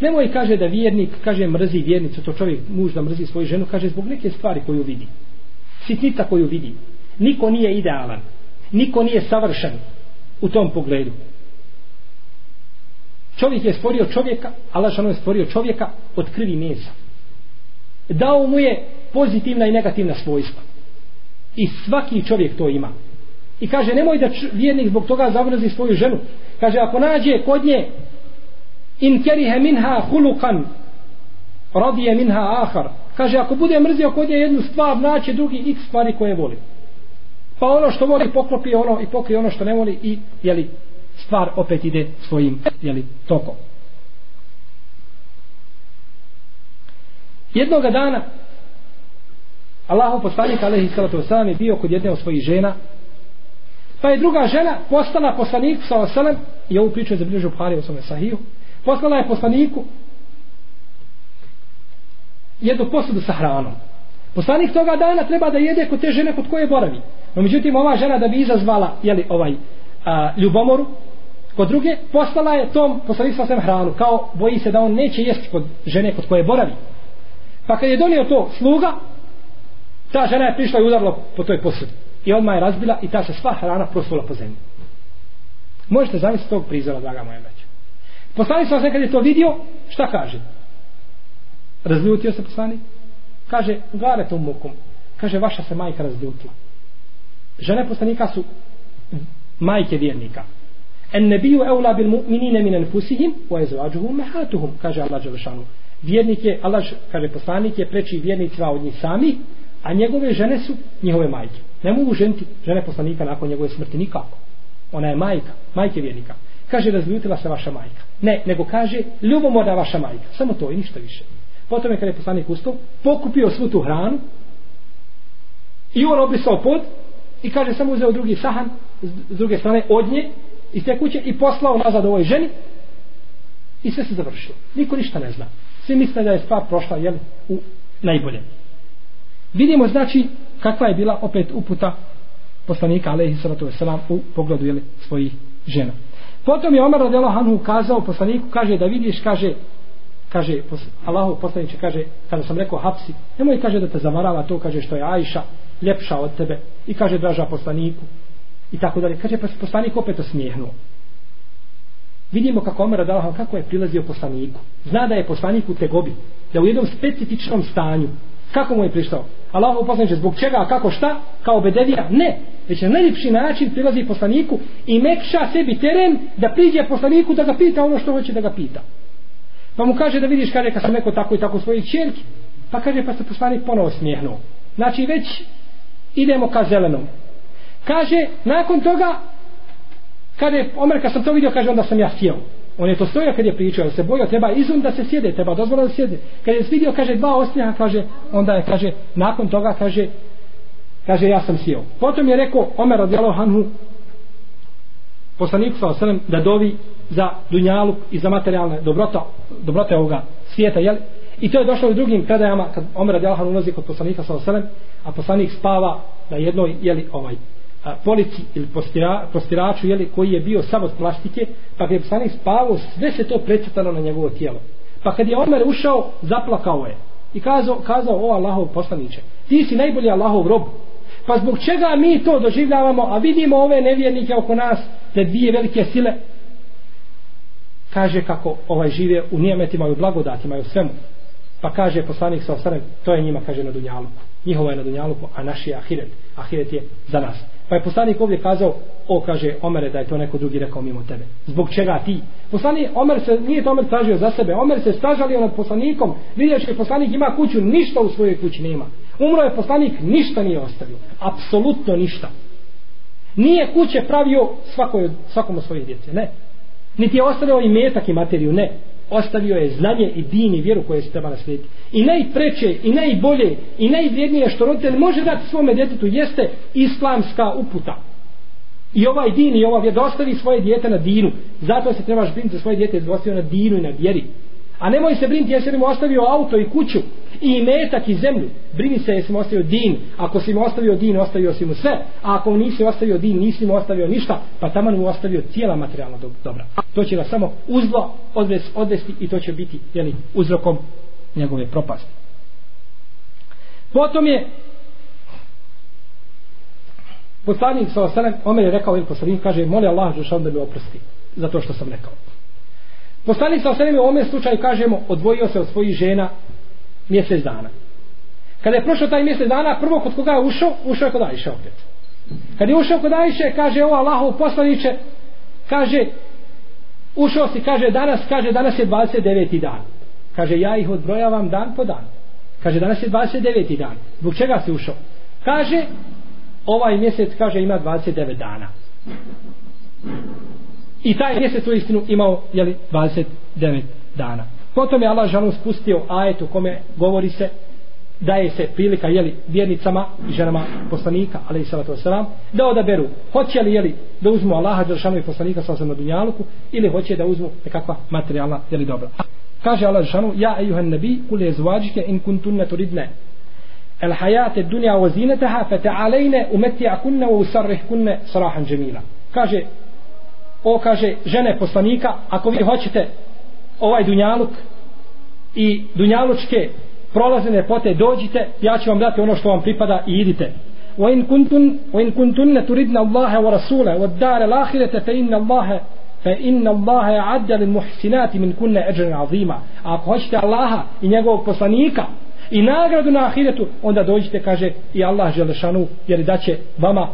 nemoj kaže da vjernik kaže mrzi vjernicu to čovjek muž da mrzi svoju ženu kaže zbog neke stvari koju vidi. Sitnica koju vidi. Niko nije idealan. Niko nije savršen u tom pogledu. Čovjek je stvorio čovjeka Allah je stvorio čovjeka od krvi mesa. Dao mu je pozitivna i negativna svojstva i svaki čovjek to ima I kaže, nemoj da vjernik zbog toga zavrzi svoju ženu. Kaže, ako nađe kod nje in kerihe minha hulukan radije minha ahar. Kaže, ako bude mrzio kod nje jednu stvar, naće drugi x stvari koje voli. Pa ono što voli poklopi ono i pokrije ono što ne voli i jeli, stvar opet ide svojim jeli, tokom. Jednoga dana Allahu poslanik alejhi salatu vesselam je bio kod jedne od svojih žena Pa je druga žena postala poslaniku sa osalem, i ovu priču je zabilježio Buhari u svome sahiju, poslala je poslaniku jednu posudu sa hranom. Poslanik toga dana treba da jede kod te žene kod koje boravi. No međutim, ova žena da bi izazvala jeli, ovaj, a, ljubomoru, kod druge, poslala je tom poslanik sa osam hranu, kao boji se da on neće jesti kod žene kod koje boravi. Pa kad je donio to sluga, ta žena je prišla i udarila po toj posudi i odmah je razbila i ta se sva hrana prosula po zemlji. Možete zamisliti tog prizora, draga moja braća. Poslanik sam kad je to vidio, šta kaže? Razljutio se poslanik? Kaže, gare tom mukom. Kaže, vaša se majka razljutila. Žene poslanika su majke vjernika. En nebiju eula bil mu'minine minen fusihim, wa ezvađuhum mehatuhum, kaže Allah Đelešanu. Vjernik je, Allah, kaže poslanik je preči vjernicima od njih sami, a njegove žene su njihove majke. Ne mogu ženiti žene poslanika nakon njegove smrti nikako. Ona je majka, majke vjernika. Kaže, razljutila se vaša majka. Ne, nego kaže, ljubomorna vaša majka. Samo to i ništa više. Potom je kada je poslanik ustao, pokupio svu tu hranu i on obrisao pod i kaže, samo uzeo drugi sahan s druge strane od nje iz te kuće i poslao nazad ovoj ženi i sve se završilo. Niko ništa ne zna. Svi misle da je stvar prošla jel, u najboljem. Vidimo znači kakva je bila opet uputa poslanika alejhi salatu vesselam u pogledu jeli, svojih žena. Potom je Omer radijallahu anhu kazao poslaniku kaže da vidiš kaže kaže Allahov poslanice kaže kada sam rekao hapsi nemoj kaže da te zavarava to kaže što je Ajša ljepša od tebe. I kaže draža poslaniku. I tako dalje. Kaže pa poslanik opet osmijehnuo. Vidimo kako Omer radijallahu kako je prilazio poslaniku. Zna da je poslanik u tegobi da u jednom specifičnom stanju. Kako mu je prišao? Allahu poslaniče, zbog čega, kako, šta, kao bedevija, ne. Već na najljepši način prilazi poslaniku i mekša sebi teren da priđe poslaniku da ga pita ono što hoće da ga pita. Pa mu kaže da vidiš kaže, kad sam neko tako i tako svojih čerki, pa kaže pa se poslanik ponovo smijehnuo. Znači već idemo ka zelenom. Kaže, nakon toga, kada je Omer, kad sam to vidio, kaže, onda sam ja sjeo. On je to stoja kad je pričao, se bojao, treba izum da se sjede, treba dozvola da sjede. Kad je vidio, kaže, dva osnjeha, kaže, onda je, kaže, nakon toga, kaže, kaže, ja sam sjeo. Potom je rekao, Omer radijalo Hanhu, poslaniku sa osanem, da dovi za dunjalu i za materijalne dobrota, dobrote ovoga svijeta, jel? I to je došlo u drugim predajama, kad Omer radijalo Hanhu ulazi kod poslanika sa osanem, a poslanik spava na jednoj, jeli, ovaj, polici ili postira, postiraču jeli, koji je bio samo od plastike pa kad je poslanik spavao sve se to precrtano na njegovo tijelo pa kad je Omer ušao zaplakao je i kazao, kazao o Allahov poslaniće ti si najbolji Allahov rob Pa zbog čega mi to doživljavamo, a vidimo ove nevjernike oko nas, te dvije velike sile, kaže kako ovaj žive u nijemetima i u blagodatima i u svemu. Pa kaže poslanik sa osanem, to je njima, kaže, na Dunjaluku. Njihovo je na Dunjaluku, a naš je Ahiret. Ahiret je za nas. Pa je poslanik ovdje kazao, o, kaže, Omere, da je to neko drugi rekao mimo tebe. Zbog čega ti? Poslanik, Omer se, nije to Omer tražio za sebe. Omer se stražalio nad poslanikom. Vidješ je poslanik ima kuću, ništa u svojoj kući nema. Umro je poslanik, ništa nije ostavio. Apsolutno ništa. Nije kuće pravio svakoj, svakom od svojih djece. Ne. Niti je ostavio i metak i materiju. Ne ostavio je znanje i din i vjeru koje se treba naslijediti. I najpreće, i najbolje, i najvrijednije što roditelj može dati svome djetetu jeste islamska uputa. I ovaj din i ova vjera, da ostavi svoje djete na dinu. Zato se trebaš brinuti za svoje djete da ostavio na dinu i na vjeri. A nemoj se brinuti jesi li mu ostavio auto i kuću i metak i zemlju. Brini se jesi mu ostavio din. Ako si mu ostavio din, ostavio si mu sve. A ako nisi ostavio din, nisi mu ostavio ništa, pa taman mu ostavio cijela materijalna dobra. To će ga samo uzlo odvesti i to će biti jeli, uzrokom njegove propasti. Potom je poslanik sa osanem, Omer je rekao, ili poslanik kaže, moli Allah da bi oprosti za to što sam rekao. Poslanik sa osanem u ovom slučaju kažemo odvojio se od svojih žena mjesec dana. Kada je prošao taj mjesec dana, prvo kod koga je ušao, ušao je kod Ajše opet. Kad je ušao kod Ajše, kaže ovo Allahov poslaniće, kaže, ušao si, kaže danas, kaže danas je 29. dan. Kaže ja ih odbrojavam dan po dan. Kaže danas je 29. dan. Zbog čega si ušao? Kaže, ovaj mjesec, kaže, ima 29 dana. I taj mjesec u istinu imao jeli, 29 dana. Potom je Allah žalom spustio ajet u kome govori se daje se prilika jeli, vjernicama i ženama poslanika ali i salatu wasalam, da odaberu hoće li jeli, da uzmu Allaha Đeršanu i poslanika sa na dunjaluku ili hoće da uzmu nekakva materijalna jeli, dobra. Kaže Allah Đeršanu ja ejuhan nebi kule zvađike in kuntunne turidne el hajate dunja o zinetaha fe ta'alejne umetija kunne u sarrih kunne sarahan džemila. Kaže o kaže žene poslanika ako vi hoćete ovaj dunjaluk i dunjalučke prolazene pote dođite, ja ću vam dati ono što vam pripada i idite. وإن كنتن وإن كنتن تردن الله ورسوله والدار الآخرة فإن الله فإن الله يعد للمحسنات من كن أجرا عظيما ako hoćete Allaha i njegovog poslanika i nagradu na ahiretu onda dođite kaže i Allah Želešanu jer daće vama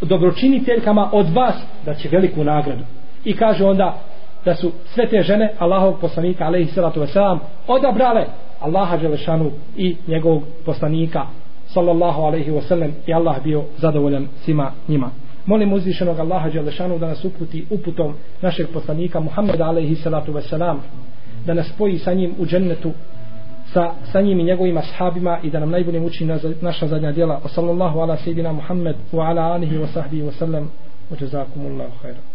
dobročiniteljkama od vas da će veliku nagradu i kaže onda da su sve te žene Allahovog poslanika alaihi salatu wasalam odabrale Allaha Đelešanu i njegovog poslanika sallallahu alaihi wasallam i Allah bio zadovoljan svima njima. Molim uzvišenog Allaha Đelešanu da nas uputi uputom našeg poslanika Muhammeda alaihi salatu wasalam da nas spoji sa njim u džennetu sa, sa njim i njegovim ashabima i da nam najbolje uči na, naša zadnja djela. Sallallahu ala sejidina Muhammed wa ala alihi wa sahbihi wa sallam. Wa jazakumullahu khairan.